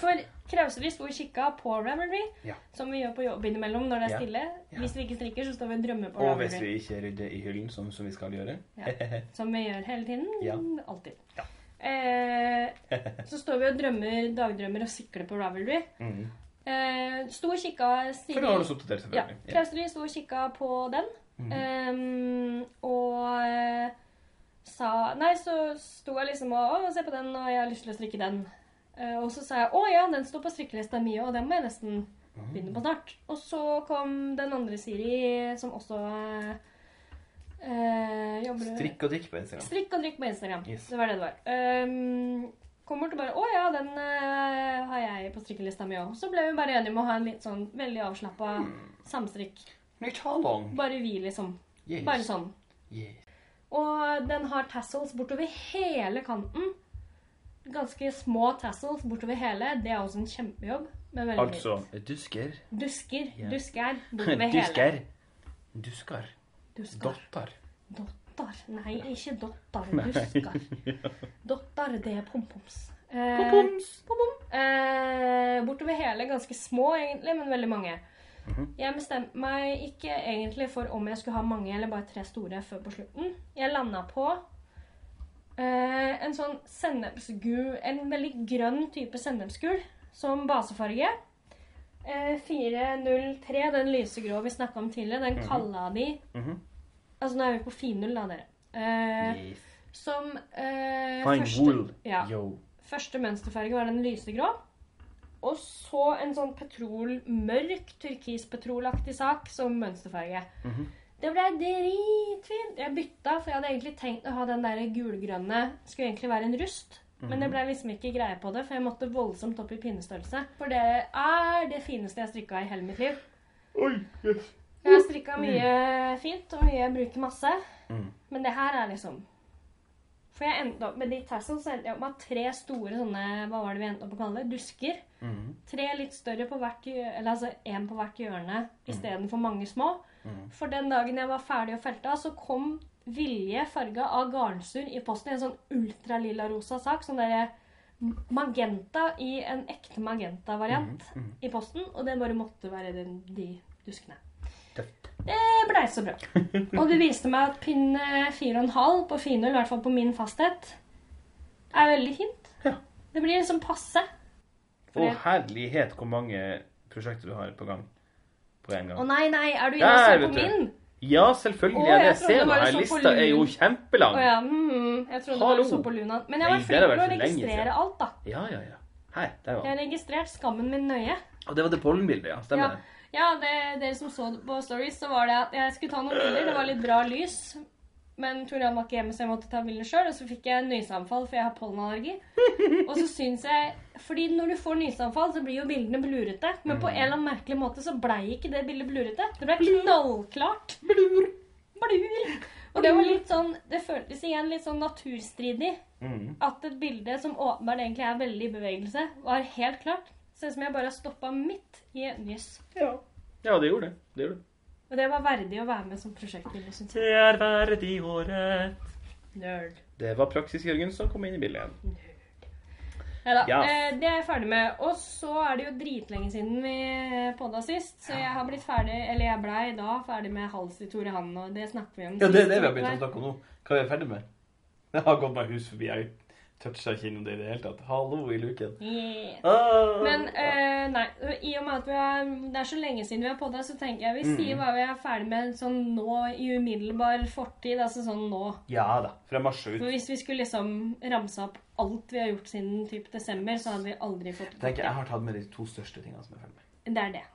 for Krauseri sto og kikka på Ravelry, Ja. som vi gjør på jobb innimellom når det er stille. Ja. Hvis vi ikke strikker, så står vi og drømmer på Og hvis vi ikke rydder i hyllen, som, som vi skal gjøre. Som vi gjør hele tiden. Alltid. Ja. Eh, så står vi og drømmer dagdrømmer og sikler på Ravelry. mm. Eh, sto og kikka For da har du så oppdatert, selvfølgelig. Ja. Krauseri sto og kikka på den. Mhm. Um, og eh, sa Nei, så sto jeg liksom og Å, se på den, og jeg har lyst til å strikke den. Uh, og så sa jeg å ja, den står på strikkelista mi, og den må jeg nesten begynne på snart. Og så kom den andre Siri, som også eh, jobber Strikk og drikk på Instagram. Strikk og drikk på Instagram. Yes. Det var det det var. Um, kom bort og bare 'Å ja, den uh, har jeg på strikkelista mi òg'. Så ble vi bare enige om å ha en litt sånn veldig avslappa Mm. samstrikk. Nytt halong. Bare vi, liksom. Yes. Bare sånn. Yes. Og den har tassels bortover hele kanten. Ganske små tassels bortover hele. Det er også en kjempejobb. Men veldig Altså dusker. fint. Dusker. Ja. Dusker [laughs] bortover hele. Dusker. Dusker. Dusker. Dotter. Dotter. Nei, ikke dotter. [laughs] Dusker. [laughs] dotter, det er pompoms. Eh, Popoms. Pom-pom. Eh, bortover hele. Ganske små, egentlig, men veldig mange. Mhm. Jeg bestemte meg ikke egentlig for om jeg skulle ha mange eller bare tre store før på slutten. Jeg landa på eh, en sånn sennepsgul En veldig grønn type sennepsgul som basefarge. Eh, 403, den lysegrå vi snakka om tidligere, den Mhm. kalla de Mhm. Altså, nå er vi på finull, da, dere. Eh, Yes. som eh, første. Ja. Første mønsterfarge var den lysegrå. Og så en sånn petrol, mørk turkispetrolaktig sak som mønsterfarge. Mhm. Det ble dritfint. Jeg bytta, for jeg hadde egentlig tenkt å ha den der gulgrønne. Skulle egentlig være en rust. Men Mhm. det ble liksom ikke greie på det, for jeg måtte voldsomt opp i pinnestørrelse. For det er det fineste jeg strikka i hele mitt liv. Oi, yes. Jeg har strikka mye fint, og mye bruker masse. Mm. Men det her er liksom For jeg endte opp med de tassels, så endte jeg opp med tre store sånne Hva var det vi endte opp å kalle det? Dusker. Mhm. Tre litt større på hvert eller altså én på hvert hjørne istedenfor mange små. Mhm. For den dagen jeg var ferdig og felta, så kom Vilje farga av garnsur i posten i en sånn ultralilla rosa sak. Sånn derre magenta i en ekte magenta-variant mm. I posten. Og det bare måtte være den, de duskene. Det blei så bra. [laughs] Og du viste meg at pinn eh, 4,5 på finull, i hvert fall på min fasthet, er veldig fint. Ja. Det blir liksom passe. Å, herlighet hvor mange prosjekter du har på gang på en Å nei, nei, er du inne og ser på min? Ja, selvfølgelig Å, er jeg ser det her lista er jo kjempelang. Å ja, mm, jeg trodde Hallo. du så på Luna. Men jeg var flink til å registrere alt, da. Ja, ja, ja. Her, der var Jeg har registrert skammen min nøye. Og det var det pollenbildet, ja. Stemmer det. ja det, dere som så på Stories, så var det at jeg skulle ta noen bilder. Det var litt bra lys. Men Torian var ikke hjemme, så jeg måtte ta bilder sjøl. Og så fikk jeg nyseanfall, for jeg har pollenallergi. [laughs] Og så syns jeg Fordi når du får nyseanfall, så blir jo bildene blurete. Men på en eller annen merkelig måte så blei ikke det bildet blurete. Det ble knallklart. Blur. Blur. Og det var litt sånn Det føltes igjen litt sånn naturstridig. Mm. At et bilde som åpenbart egentlig er veldig i bevegelse, var helt klart. Ser ut som jeg bare har stoppa midt i et nys. Ja. ja, det gjorde det. Det gjorde. Og det var verdig å være med som prosjektbilde, syns jeg. Det er verdig året. Nerd. Det var Praksis-Jørgen som kom inn i bildet igjen. Neida. Ja. Eh, det er jeg ferdig med. Og så er det jo dritlenge siden vi podda sist, så jeg har blitt ferdig, eller jeg blei da ferdig med Hals i Tore Hann, og det snakker vi om Ja, det er det vi har begynt å snakke om nå. Hva er vi ferdig med? [laughs] Jeg har gått meg hus forbi. Jeg toucha ikke innom det i det hele tatt. Hallo i luken. Yeah. Ah. Men uh, nei, i og med at vi har, det er så lenge siden vi har podda, så tenker jeg vi Mm. sier hva vi er ferdig med sånn nå i umiddelbar fortid. Altså sånn nå. Ja da. Fra mars og ut. For hvis vi skulle liksom ramse opp alt vi har gjort siden typ desember, så hadde vi aldri fått det jeg har tatt med de to største tingene som jeg er ferdig med. Det er det.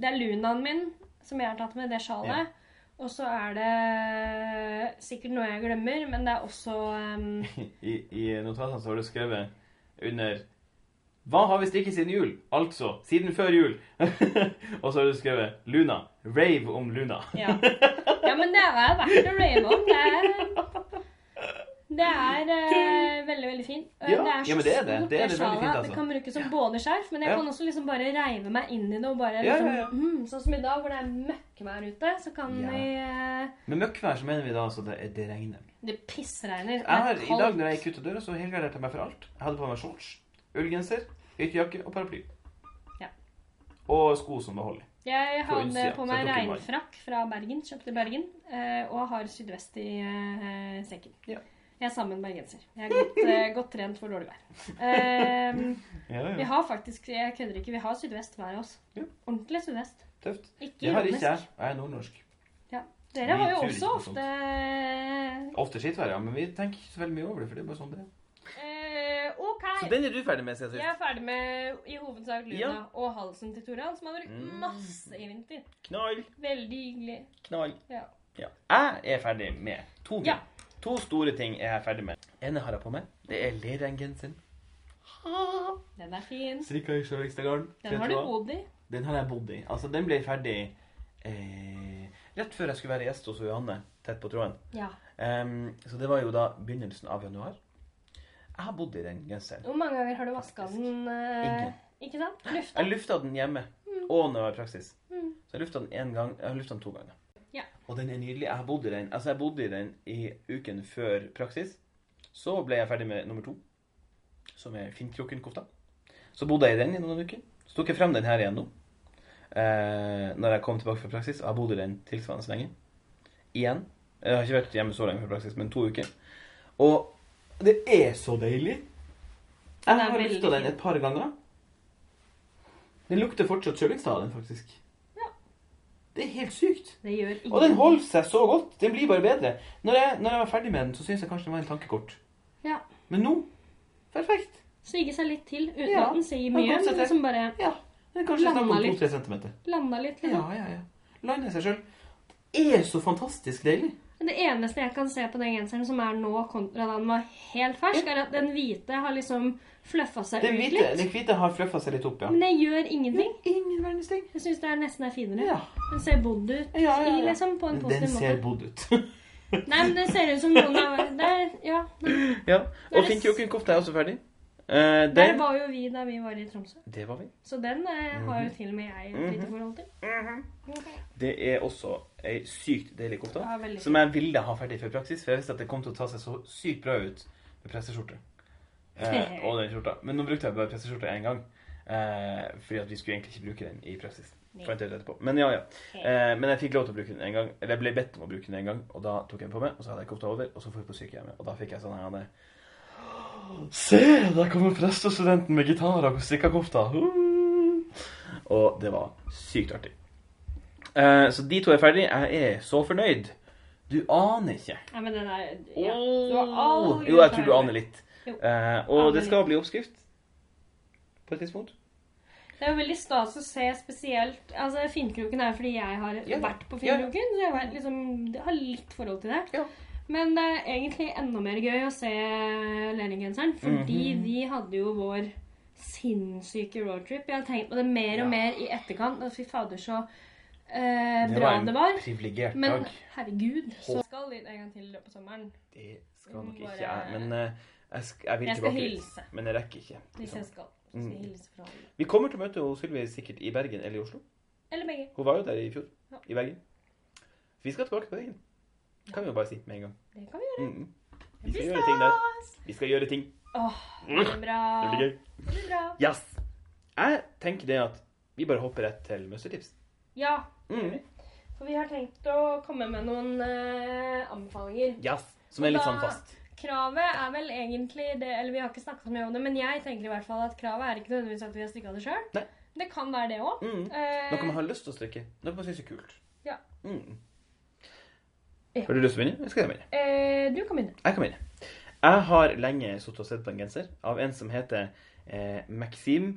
Det er lunaen min som jeg har tatt med, det sjalet. Ja. Og så er det sikkert noe jeg glemmer, men det er også um, [laughs] I, I notatene så har du skrevet under Hva har vi strikket siden jul? Altså siden før jul. [laughs] og så har du skrevet Luna. Rave om Luna. ja. ja, men det er verdt å rave om. Det er, [laughs] det er eh, veldig, veldig fint. Eh, Ja, det er så ja, men det er det. stort, Det er det veldig sjalet, fint, at altså. Det kan brukes som både skjerf, men jeg Ja. kan også liksom bare reive meg inn i det og bare Ja, liksom, ja, ja. Mm, Sånn som i dag, hvor det er møkkvær ute, så kan Ja. vi eh, Med møkkvær så mener vi da altså det, det regner. Det pissregner. Jeg har, Det er I dag kaldt. når jeg gikk ut av døra, så helgarderte jeg meg for alt. Jeg hadde på meg shorts, ullgenser, ytterjakke og paraply. Ja. Og sko som behold. Jeg På hadde utsida, på så meg jeg tok i regnfrakk fra Bergen, kjøpte i Bergen, eh, og har sydvest i eh, sekken. Ja. Jeg er sammen bergenser. Jeg er godt, uh, [laughs] godt trent for dårlig vær. Eh, Ja, vi har faktisk, jeg kødder ikke, vi har sydvest hver av oss. Ja. Ordentlig sydvest. Tøft. Ikke Det har ikke jeg. Jeg er nordnorsk. Ja. Dere Vi har jo også ofte Ofte skittvær, ja, men vi tenker ikke så veldig mye over det, for det er bare sånn det er. Uh, OK. Så den er du ferdig med, Jeg er ferdig med i hovedsak Luna Ja. og halsen til Toran, som har brukt Mm. masse i vinter. Knall, Veldig hyggelig. knall. Ja. Ja. Jeg er ferdig med to ting. To store ting er jeg ferdig med. ene har jeg på meg. Det er lerengenseren. Den er fin. Strikka i Sjøvikstadgarden. Den har du bodd i. Den har jeg bodd i. Altså, den ble ferdig eh, rett før jeg skulle være gjest hos Johanne, tett på tråden. Ja. Um, så det var jo da begynnelsen av januar. Jeg har bodd i den genseren. Hvor mange ganger har du vaska den? eh, Ingen. Ikke sant? Lufta. Jeg lufta den hjemme, og når jeg var i praksis. Mm. Så jeg lufta den én gang. Jeg har lufta den to ganger. Og den er nydelig. Jeg har bodd i den Altså, jeg bodde i den i uken før praksis. Så ble jeg ferdig med nummer to, som er Finnkroken-kofta. Så bodde jeg i den i noen uker. Så tok jeg frem den her igjen nå. Eh, når jeg kom tilbake fra praksis. Og jeg bodde i den tilsvarende lenge. Igjen. Jeg har ikke vært hjemme så lenge fra praksis, men to uker. Og det er så deilig. Jeg har lufta den et par ganger. Den lukter fortsatt Sjøvikstad, den faktisk. Ja. Det er helt sykt. Det gjør ingen Og den holder seg så godt. Den blir bare bedre. Når jeg, når jeg var ferdig med den, så syns jeg kanskje den var en tankekort. Ja. Men nå perfekt. Sigge seg litt til uten Ja. at den sier mye. Den Men som liksom bare Ja. den kanskje Landa litt. 2-3 centimeter. landa litt. Ja, Liksom. ja, ja. Lande seg sjøl. Det er så fantastisk deilig. Det eneste jeg kan se på den genseren som er nå kontra da den var helt fersk, er at den hvite har liksom fluffa seg Den ut hvite, litt. den hvite har fluffa seg litt opp, ja. Men det gjør ingenting. Ingen verdens ting. Jeg syns det er nesten er finere. Ja. Den ser bodd ut Ja, ja, ja. i, liksom, på en Den ser bodd ut. [laughs] Nei, men det ser ut som noen har der, Ja. [clears throat] Ja. ja. Og Finn Finnkroken-kofta er også ferdig. Eh, Der var jo vi da vi var i Tromsø. Det var vi. Så den uh, har Mhm. jo til og med jeg et lite forhold til. Det er også ei sykt deilig kofte. Ja, Som jeg ville ha ferdig før praksis, for jeg visste at det kom til å ta seg så sykt bra ut med presseskjorte. Eh, [laughs] og den skjorta. Men nå brukte jeg bare presseskjorta én gang. Eh, fordi at vi skulle egentlig ikke bruke den i praksis. Men ja, ja. Eh, men jeg fikk lov til å bruke den en gang. Eller jeg ble bedt om å bruke den en gang, og da tok jeg den på meg, og så hadde jeg kofta over, og så dro jeg på sykehjemmet. Og da fikk jeg sånn her hadde, Se, der kommer prestestudenten med gitar og strikkakofta. Uh! Og det var sykt artig. Eh, så de to er ferdige. Jeg er så fornøyd. Du aner ikke. Ja, men den er ja. Du har aldri Jo, jeg tror du aner litt. Eh, og det skal bli oppskrift på et tidspunkt. Det er jo veldig stas å se spesielt Altså, Finnkroken er fordi jeg har Ja. vært på Ja. Finnkroken, så jeg har, liksom, har litt forhold til det. Ja. Men det er egentlig enda mer gøy å se Leningenseren, fordi Mhm. vi hadde jo vår sinnssyke roadtrip. Jeg har tenkt på det mer og Ja. mer i etterkant. Og fy fader, så eh, Det bra var det var. Men dag. herregud, så skal dit en gang til i løpet av sommeren. Det skal nok Mm, ikke jeg. Men eh, jeg, sk jeg vil Jeg tilbake hilse. Men jeg rekker ikke. Hvis jeg skal. Skal jeg Mm. hilse fra alle. Vi kommer til å møte henne, Sylvi sikkert i Bergen eller i Oslo. Eller begge. Hun var jo der i fjor. Ja. I Bergen. Vi skal tilbake på Bergen. Kan vi jo bare si med en gang. Det kan vi gjøre. Mm. Vi skal gjøre ting der. Vi skal gjøre ting. Åh, det blir bra. Det blir gøy. Det blir bra. Yes. Jeg tenker det at vi bare hopper rett til mønstertips. Ja, Mm. For vi har tenkt å komme med noen uh, anbefalinger. Yes. Som er litt sånn fast. Kravet er vel egentlig det Eller vi har ikke snakket så mye om det, men jeg tenker i hvert fall at kravet er ikke nødvendigvis at vi har strikka det sjøl. Det kan være det òg. Mm. Noe man har lyst til å strikke. Noe man syns er kult. Ja. Mm. Ja. Har du lyst til å begynne? Skal jeg begynne? eh, du kan begynne. Jeg kan begynne. Jeg har lenge sittet og sett på en genser av en som heter eh, Maxim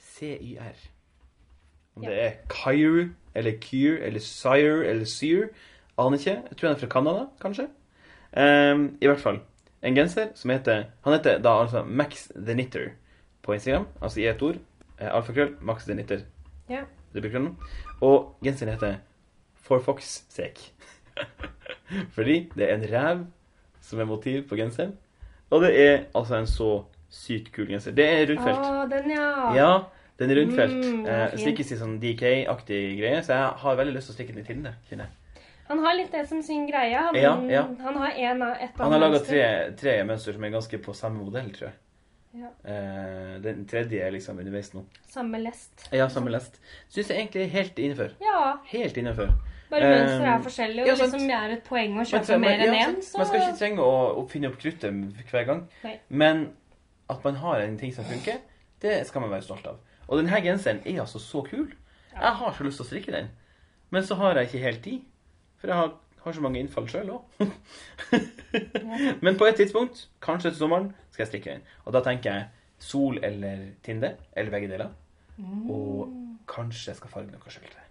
CYR. Om det er Kyr eller Kyr eller Sire eller Syr. Aner ikke. Jeg tror han er fra Canada, kanskje. Ehm, I hvert fall. En genser som heter Han heter da altså Max the Knitter på Instagram. Altså i ett ord. Eh, Alfakrøll Max the Knitter. Ja. Og genseren heter For Fox sake. [laughs] Fordi det er en rev som er motiv på genseren. Og det er altså en så sykt kul genser. Det er rundfelt. Å, den, ja. Ja, den er rundfelt. Mm, eh, fin. stikkes i sånn DK-aktig greie, så jeg har veldig lyst til å stikke den i Tilde. kjenner jeg. Han har litt det som sin greie. Han, Ja, ja. han har en av et Han har laga tre, tre mønster som er ganske på samme modell, tror jeg. Ja. Uh, den tredje er liksom underveis nå. Samme lest. Ja, samme lest. Syns jeg egentlig er helt innenfor. Ja. Helt innenfor. Bare Eh, mønster er forskjellig, og ja, det liksom er et poeng å kjøpe mer enn én, sant. så Man skal ikke trenge å, å finne opp kruttet hver gang. Nei. Men at man har en ting som funker, det skal man være stolt av. Og denne genseren er altså så kul. Jeg har så lyst til å strikke den. Men så har jeg ikke helt tid. For jeg har har så mange innfall sjøl [laughs] òg. Men på et tidspunkt, kanskje til sommeren, skal jeg strikke den. Og da tenker jeg sol eller Tinde, eller begge deler. Og kanskje jeg skal farge noe skjøltre.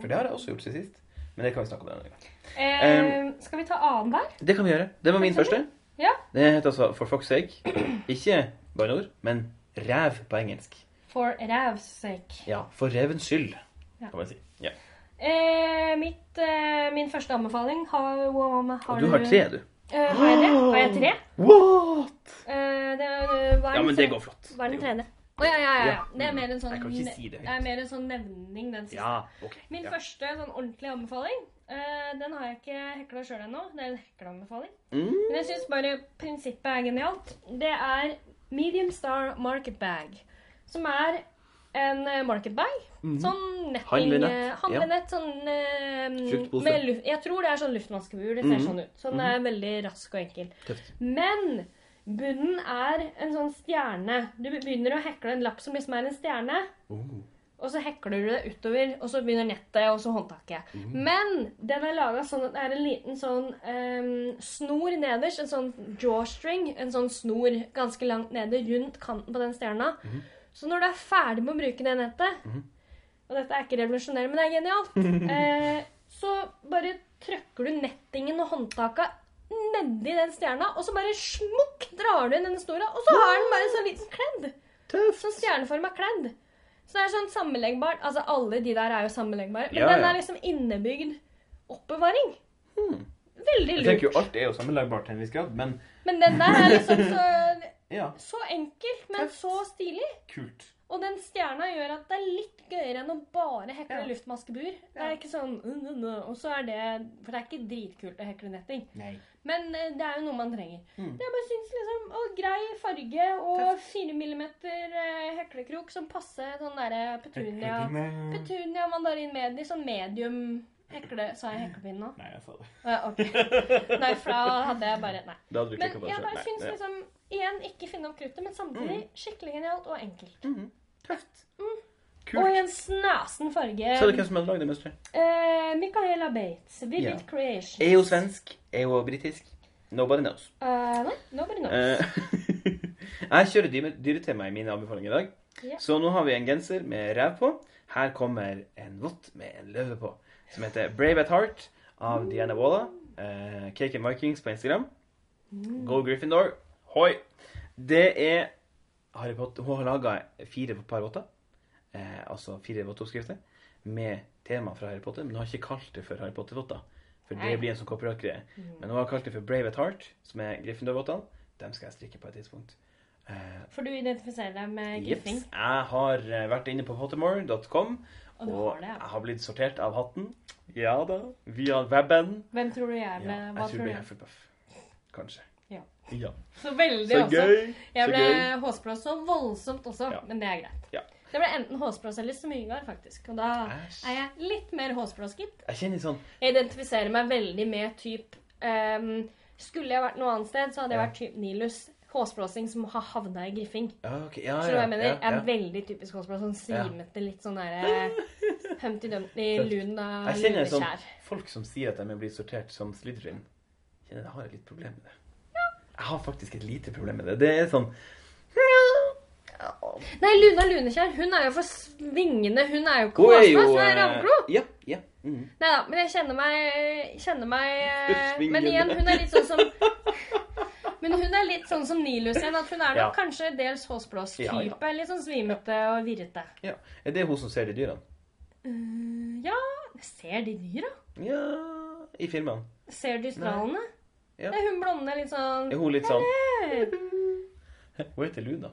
For det har jeg også gjort siden sist. Men det kan vi snakke om en annen gang. Eh, skal vi ta annenhver? Det kan vi gjøre. Det var min første. Ja. Det heter altså For fuck's sake. [clears throat] Ikke banneord, men ræv på engelsk. For rævs sake. Ja, for revens skyld, Ja. kan man si. Ja. Eh, mitt, eh, min første anbefaling har, har Og du har tre, du. Eh, har jeg det? Har jeg tre? What? Eh, det, er- hva er Ja, men det går flott. Hva er den Det tredje? Å oh, ja, ja, ja. Ja. Det er mer en sånn Jeg kan ikke si det Det er mer en sånn nevning, den siste. Ja, okay. Min ja. første sånn ordentlige anbefaling, eh, den har jeg ikke hekla sjøl ennå. Det er en hekleanbefaling. Mm. Men jeg syns bare prinsippet er genialt. Det er Medium Star Market Bag. Som er en eh, market bag. Sånn netting Handlenett, eh, Handlenett. Sånn eh, med luft, Jeg tror det er sånn luftmaskebur. Det ser Mhm. sånn ut. Så den er veldig rask og enkel. Tøft. Men bunnen er en sånn stjerne. Du begynner å hekle en lapp som liksom er en stjerne. Oh. Og så hekler du det utover, og så begynner nettet, og så håndtaket. Men den er laga sånn at det er en liten sånn um, snor nederst. En sånn jawstring. En sånn snor ganske langt nede rundt kanten på den stjerna. Så når du er ferdig med å bruke det nettet Og dette er ikke revolusjonerende, men det er genialt. [laughs] eh, så bare trykker du nettingen og håndtaka nedi den stjerna, og så bare smukk drar du inn den snora, og så har den bare en sånn liten kledd. Tøft. Sånn stjerneforma kledd. Så det er sånn sammenleggbart. Altså, alle de der er jo sammenleggbare. Men Ja, den er liksom innebygd oppbevaring. Hmm. Veldig Jeg tenker jo alt er jo sammenleggbart til en viss grad, men Men den der er liksom så, [laughs] ja, så enkel, men Tøft. så stilig. kult. Og den stjerna gjør at det er litt gøyere enn å bare hekle Ja. luftmaskebur. Det er ikke sånn uh, uh, uh, Og så er det For det er ikke dritkult å hekle netting. Nei. Men eh, det er jo noe man trenger. Mm. Det jeg bare syns liksom å, Grei farge og 4 millimeter eh, heklekrok som passer sånn derre petunia Petunia mandarin medie, sånn medium hekle... Sa jeg heklepinn nå? Nei, jeg sa det. Ja, ok. Nei, for da hadde jeg bare Nei. Da hadde du Men på jeg bare syns liksom Igjen, ikke finne opp kruttet, men samtidig Mm. skikkelig genialt og enkelt. Mhm. Tøft. Og Kult. i en snasen farge. Så er det hvem som hadde lagd det mønsteret? Eh, Micaela Bates. Vivid yeah. Creation. Er hun svensk? Er hun britisk? Nobody knows. Uh, nei, nobody knows. Eh, [laughs] jeg kjører dyre- dyretema i mine anbefalinger i dag. Yeah. Så nå har vi en genser med rev på. Her kommer en vott med en løve på, som heter Brave at Heart av Diana Walla. Eh, Cake and Vikings på Instagram. Go Gryffindor. Hoi! Det er Harry Potter. Hun har laga fire par votter, eh, altså fire votteoppskrifter med tema fra Harry Potter, men hun har ikke kalt det for Harry Potter-votter. For det blir en sånn copyright-greie. Men hun har kalt det for Brave at Heart, som er Gryffindor-vottene. Dem skal jeg strikke på et tidspunkt. Eh, For du identifiserer deg med griffing. Jeg har eh, vært inne på pottermore.com, Og og det, ja. jeg har blitt sortert av hatten. Ja da. Via weben. Hvem tror du jeg ble? Ja, jeg tror det blir Hufflepuff. Kanskje. Ja. ja. Så veldig Så også. gøy! Jeg ble gøy. håsblåst så voldsomt også, men det er greit. Ja. Det ble enten håsblås eller smygar, faktisk. Og da Æsj. er jeg litt mer håsblås, gitt. Jeg kjenner sånn Jeg identifiserer meg veldig med typ um, Skulle jeg vært noe annet sted, så hadde jeg vært typ Nilus. Håsblåsing som har havna i griffing. ja, ok, ja, så jeg mener? ja, er veldig typisk håsblåsing. Sånn svimete, litt sånn derre Humpty [laughs] Dumpty, Tøft. lunekjær. Jeg kjenner sånn folk som sier at de blitt sortert som Slytherin. Kjenner jeg har et litt problem med det. Jeg har faktisk et lite problem med det. Det er sånn Nei, Luna Lunekjær, hun er jo for svingende. Hun er jo ikke håsblås, hun er eh, ravnklo. Ja. ja. Mm. Nei da, men jeg kjenner meg, kjenner meg eh, [laughs] Men igjen, hun er litt sånn som [laughs] Men hun er litt sånn som Nilus igjen. At hun er nok Ja. kanskje dels håsblås-type. Ja. Litt sånn svimete og virrete. ja. Er det hun som ser de dyrene? Uh, ja Ser de dyra? Ja I filmene. Ser de stralene? Ja. Det er hun blonde litt sånn Er hun litt sånn Hun heter Luna.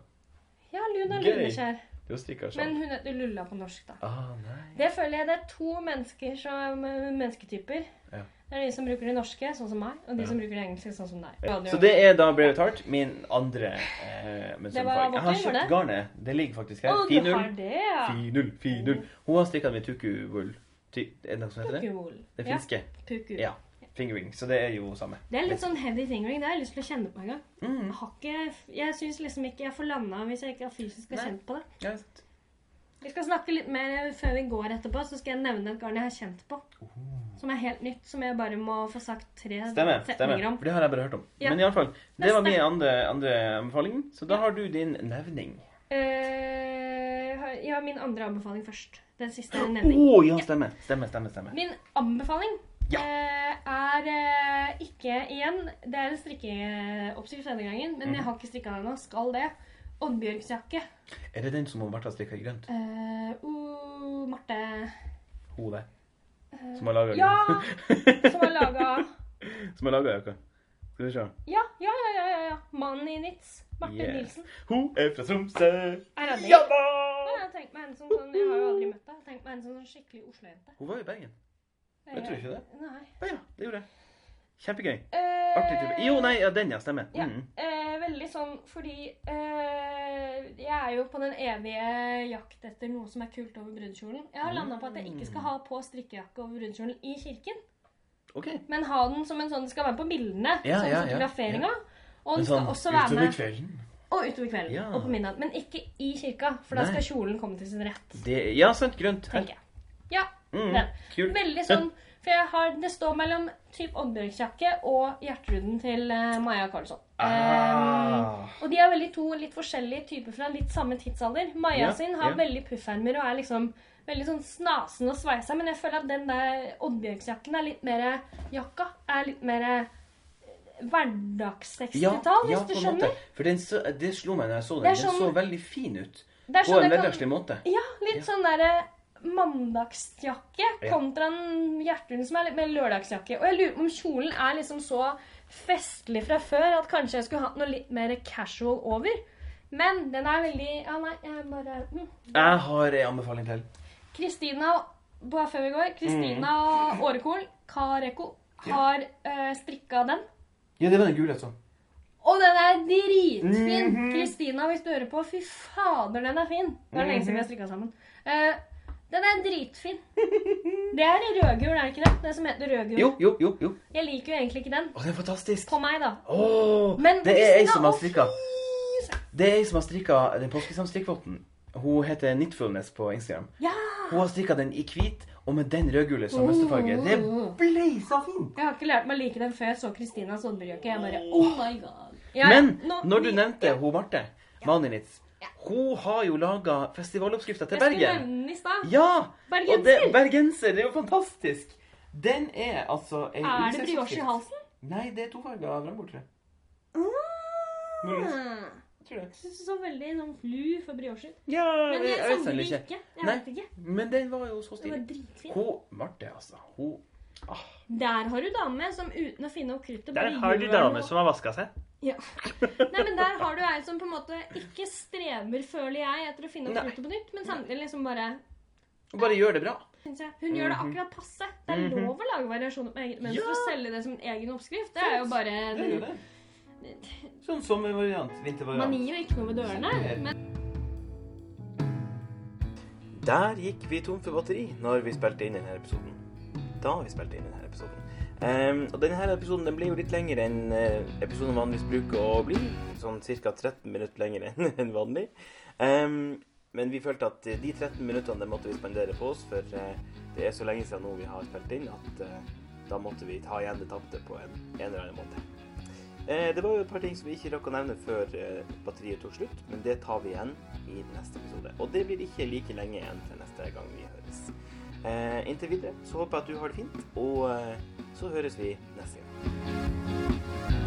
Ja, Luna Gøy. Lunekjær. Du strikker Men sånn. hun heter Lulla på norsk, da. Ah. Det føler jeg det er to mennesker som, mennesketyper. Ja. Det er de som bruker det norske, sånn som meg, og de Ja. som bruker det engelske, sånn som deg. Så det er da Brave Tart, min andre eh, Det sømfarge. Jeg har kjøpt det? garnet. Det ligger faktisk her. Å, du har 4-0. det, ja. 4-0. 4-0. Hun har strikka med tuku-wool. Er det noe som heter det? Det Det Ja, finske. puku. Ja. Fingering. Så det er jo samme. Det er litt sånn heavy fingering. Det har jeg lyst til å kjenne på en gang. Mm. Jeg har ikke, jeg syns liksom ikke jeg får landa hvis jeg ikke har fysisk har Nei. kjent på det. Ja. Vi skal snakke litt mer før vi går etterpå, så skal jeg nevne et garn jeg har kjent på. som er helt nytt, som jeg bare må få sagt tre stemme, setninger om. For det har jeg bare hørt om. Ja. Men iallfall, det var min andre, andre anbefaling. Så da har du din nevning. Jeg har- ja, min andre anbefaling først. Den siste [gasps] Å oh, ja, stemmer. Stemmer, stemmer. stemmer. Min anbefaling Ja. eh, er eh, ikke igjen Det er en strikkeoppskrift denne gangen, men Mhm. jeg har ikke strikka den ennå. Skal det. Oddbjørgsjakke. Er det den som Marte har strikka i grønt? Uh, uh, Marte Hun det Som har laga Ja! [laughs] Som har laga Som har laga jakka. Skal vi se. Ja, ja, ja, ja, ja. Mannen i Nitz. Marte yeah. Nilsen. Hun er fra Tromsø. Ja da! Jeg har tenkt meg en som sånn, Jeg har jo aldri møtt deg. Tenkt meg en som sånn skikkelig Oslo-jente. Hun var i Bergen. Jeg tror ikke det. Nei. Å ja, det gjorde jeg. Kjempegøy. Eh, Artig type. Jo, nei, ja, den, ja. Stemmer. Ja. Mm. Eh, veldig sånn fordi eh, Jeg er jo på den evige jakt etter noe som er kult over brudekjolen. Jeg har landa på at jeg ikke skal ha på strikkejakke over brudekjolen i kirken, OK. men ha den som en sånn Det skal være med på bildene. Ja, sånn ja, ja, fotograferinga. Og Men den skal sånn også være utover med kvelden. Og utover kvelden. Ja. Og på midnatt. Men ikke i kirka, for da Nei. skal kjolen komme til sin rett. Det, ja, sant. Grønt. Tenker jeg. Ja, Mm, den. kult. Veldig sånn For jeg har, det står mellom typ Oddbjørgsjakke og hjerteruden til uh, Maja Karlsson. Ah. og de er veldig to litt forskjellige typer fra litt samme tidsalder. Maja Ja, sin har ja. veldig puffermer og er liksom veldig sånn snasen og sveisa, men jeg føler at den der Oddbjørgsjakken er litt mer Jakka er litt mer hverdags 60-tall, hvis du skjønner. For så, det slo meg når jeg så den. Er Den sånn- så veldig fin ut. På sånn en hverdagslig måte. Ja, litt Ja. sånn derre mandagsjakke Ja. kontra en hjerterund som er litt mer lørdagsjakke. Og jeg lurer på om kjolen er liksom så festlig fra før at kanskje jeg skulle hatt noe litt mer casual over. Men den er veldig Ja, nei, jeg bare mm. Jeg har en anbefaling til. Kristina bare før vi går, Kristina Årekol, Kareko, har uh, strikka den. Ja, det var den gule, altså. Og den er dritfin! Mhm. Kristina, hvis du hører på, fy fader, den er fin. Det er lenge siden vi har strikka sammen. Eh, den er dritfin. Det er rødgul, er det ikke det? Det som heter rødgul. Jo, jo, jo. jo. Jeg liker jo egentlig ikke den. Å, det er fantastisk. På meg, da. Åh, Men det er ei som har strikka. Det er ei som har strikka den påskesamstrikkvotten. Hun heter Knitfulness på Instagram. Ja! Hun har strikka den i hvit og med den rødgule som mønsterfarge. Det ble så fint! Jeg har ikke lært meg å like den før jeg så Kristinas Oddbjørke. Jeg bare Oh my god. Jeg, Men nå- når du nevnte hun Marte Maninitz, hun har jo laga festivaloppskrifta til Bergen. Jeg skulle nevne den i stad. Ja! Og det, Bergenser. bergenser, det er jo fantastisk. Den er altså ei Er det brioche i halsen? Nei, det er tofarga vrangbord, Mm. jeg. Muligens. Ah. Jeg det. Jeg så veldig sånn flu for briocher. Ja, Men jeg, jeg jeg ikke. ikke. Jeg Nei. vet ikke. Men den var jo så Det var stilig. Hun Marte, altså. Hun Der har du dame som uten å finne opp kruttet Der har du dame som har vaska seg. Ja. Nei, men der har du ei som på en måte ikke strever, føler jeg, etter å finne opp kruttet på nytt, men samtidig liksom bare Hun bare gjør det bra. jeg, Hun gjør det Mhm. akkurat passe. Det er Mhm. lov å lage variasjoner på eget mønster Ja. og selge det som en egen oppskrift. Det er jo bare Det er det. Sånn sommervariant, vintervariant. mani jo ikke noe med dørene. Men Der gikk vi tom for batteri når vi spilte inn denne episoden. Da vi spilte inn denne episoden. Ehm, og denne episoden den ble jo litt lengre enn uh, episoden vanligvis bruker å bli. Sånn ca. 13 minutter lenger [laughs] enn vanlig. Um, men vi følte at eh, de 13 minuttene måtte vi spandere på oss, for eh, det er så lenge siden nå vi har spilt inn at eh, da måtte vi ta igjen det tapte på en, en eller annen måte. Eh, det var jo et par ting som vi ikke rakk å nevne før eh, batteriet tok slutt, men det tar vi igjen i neste episode. Og det blir ikke like lenge igjen til neste gang vi høres. Eh, inntil videre så håper jeg at du har det fint, og eh, så høres vi neste gang.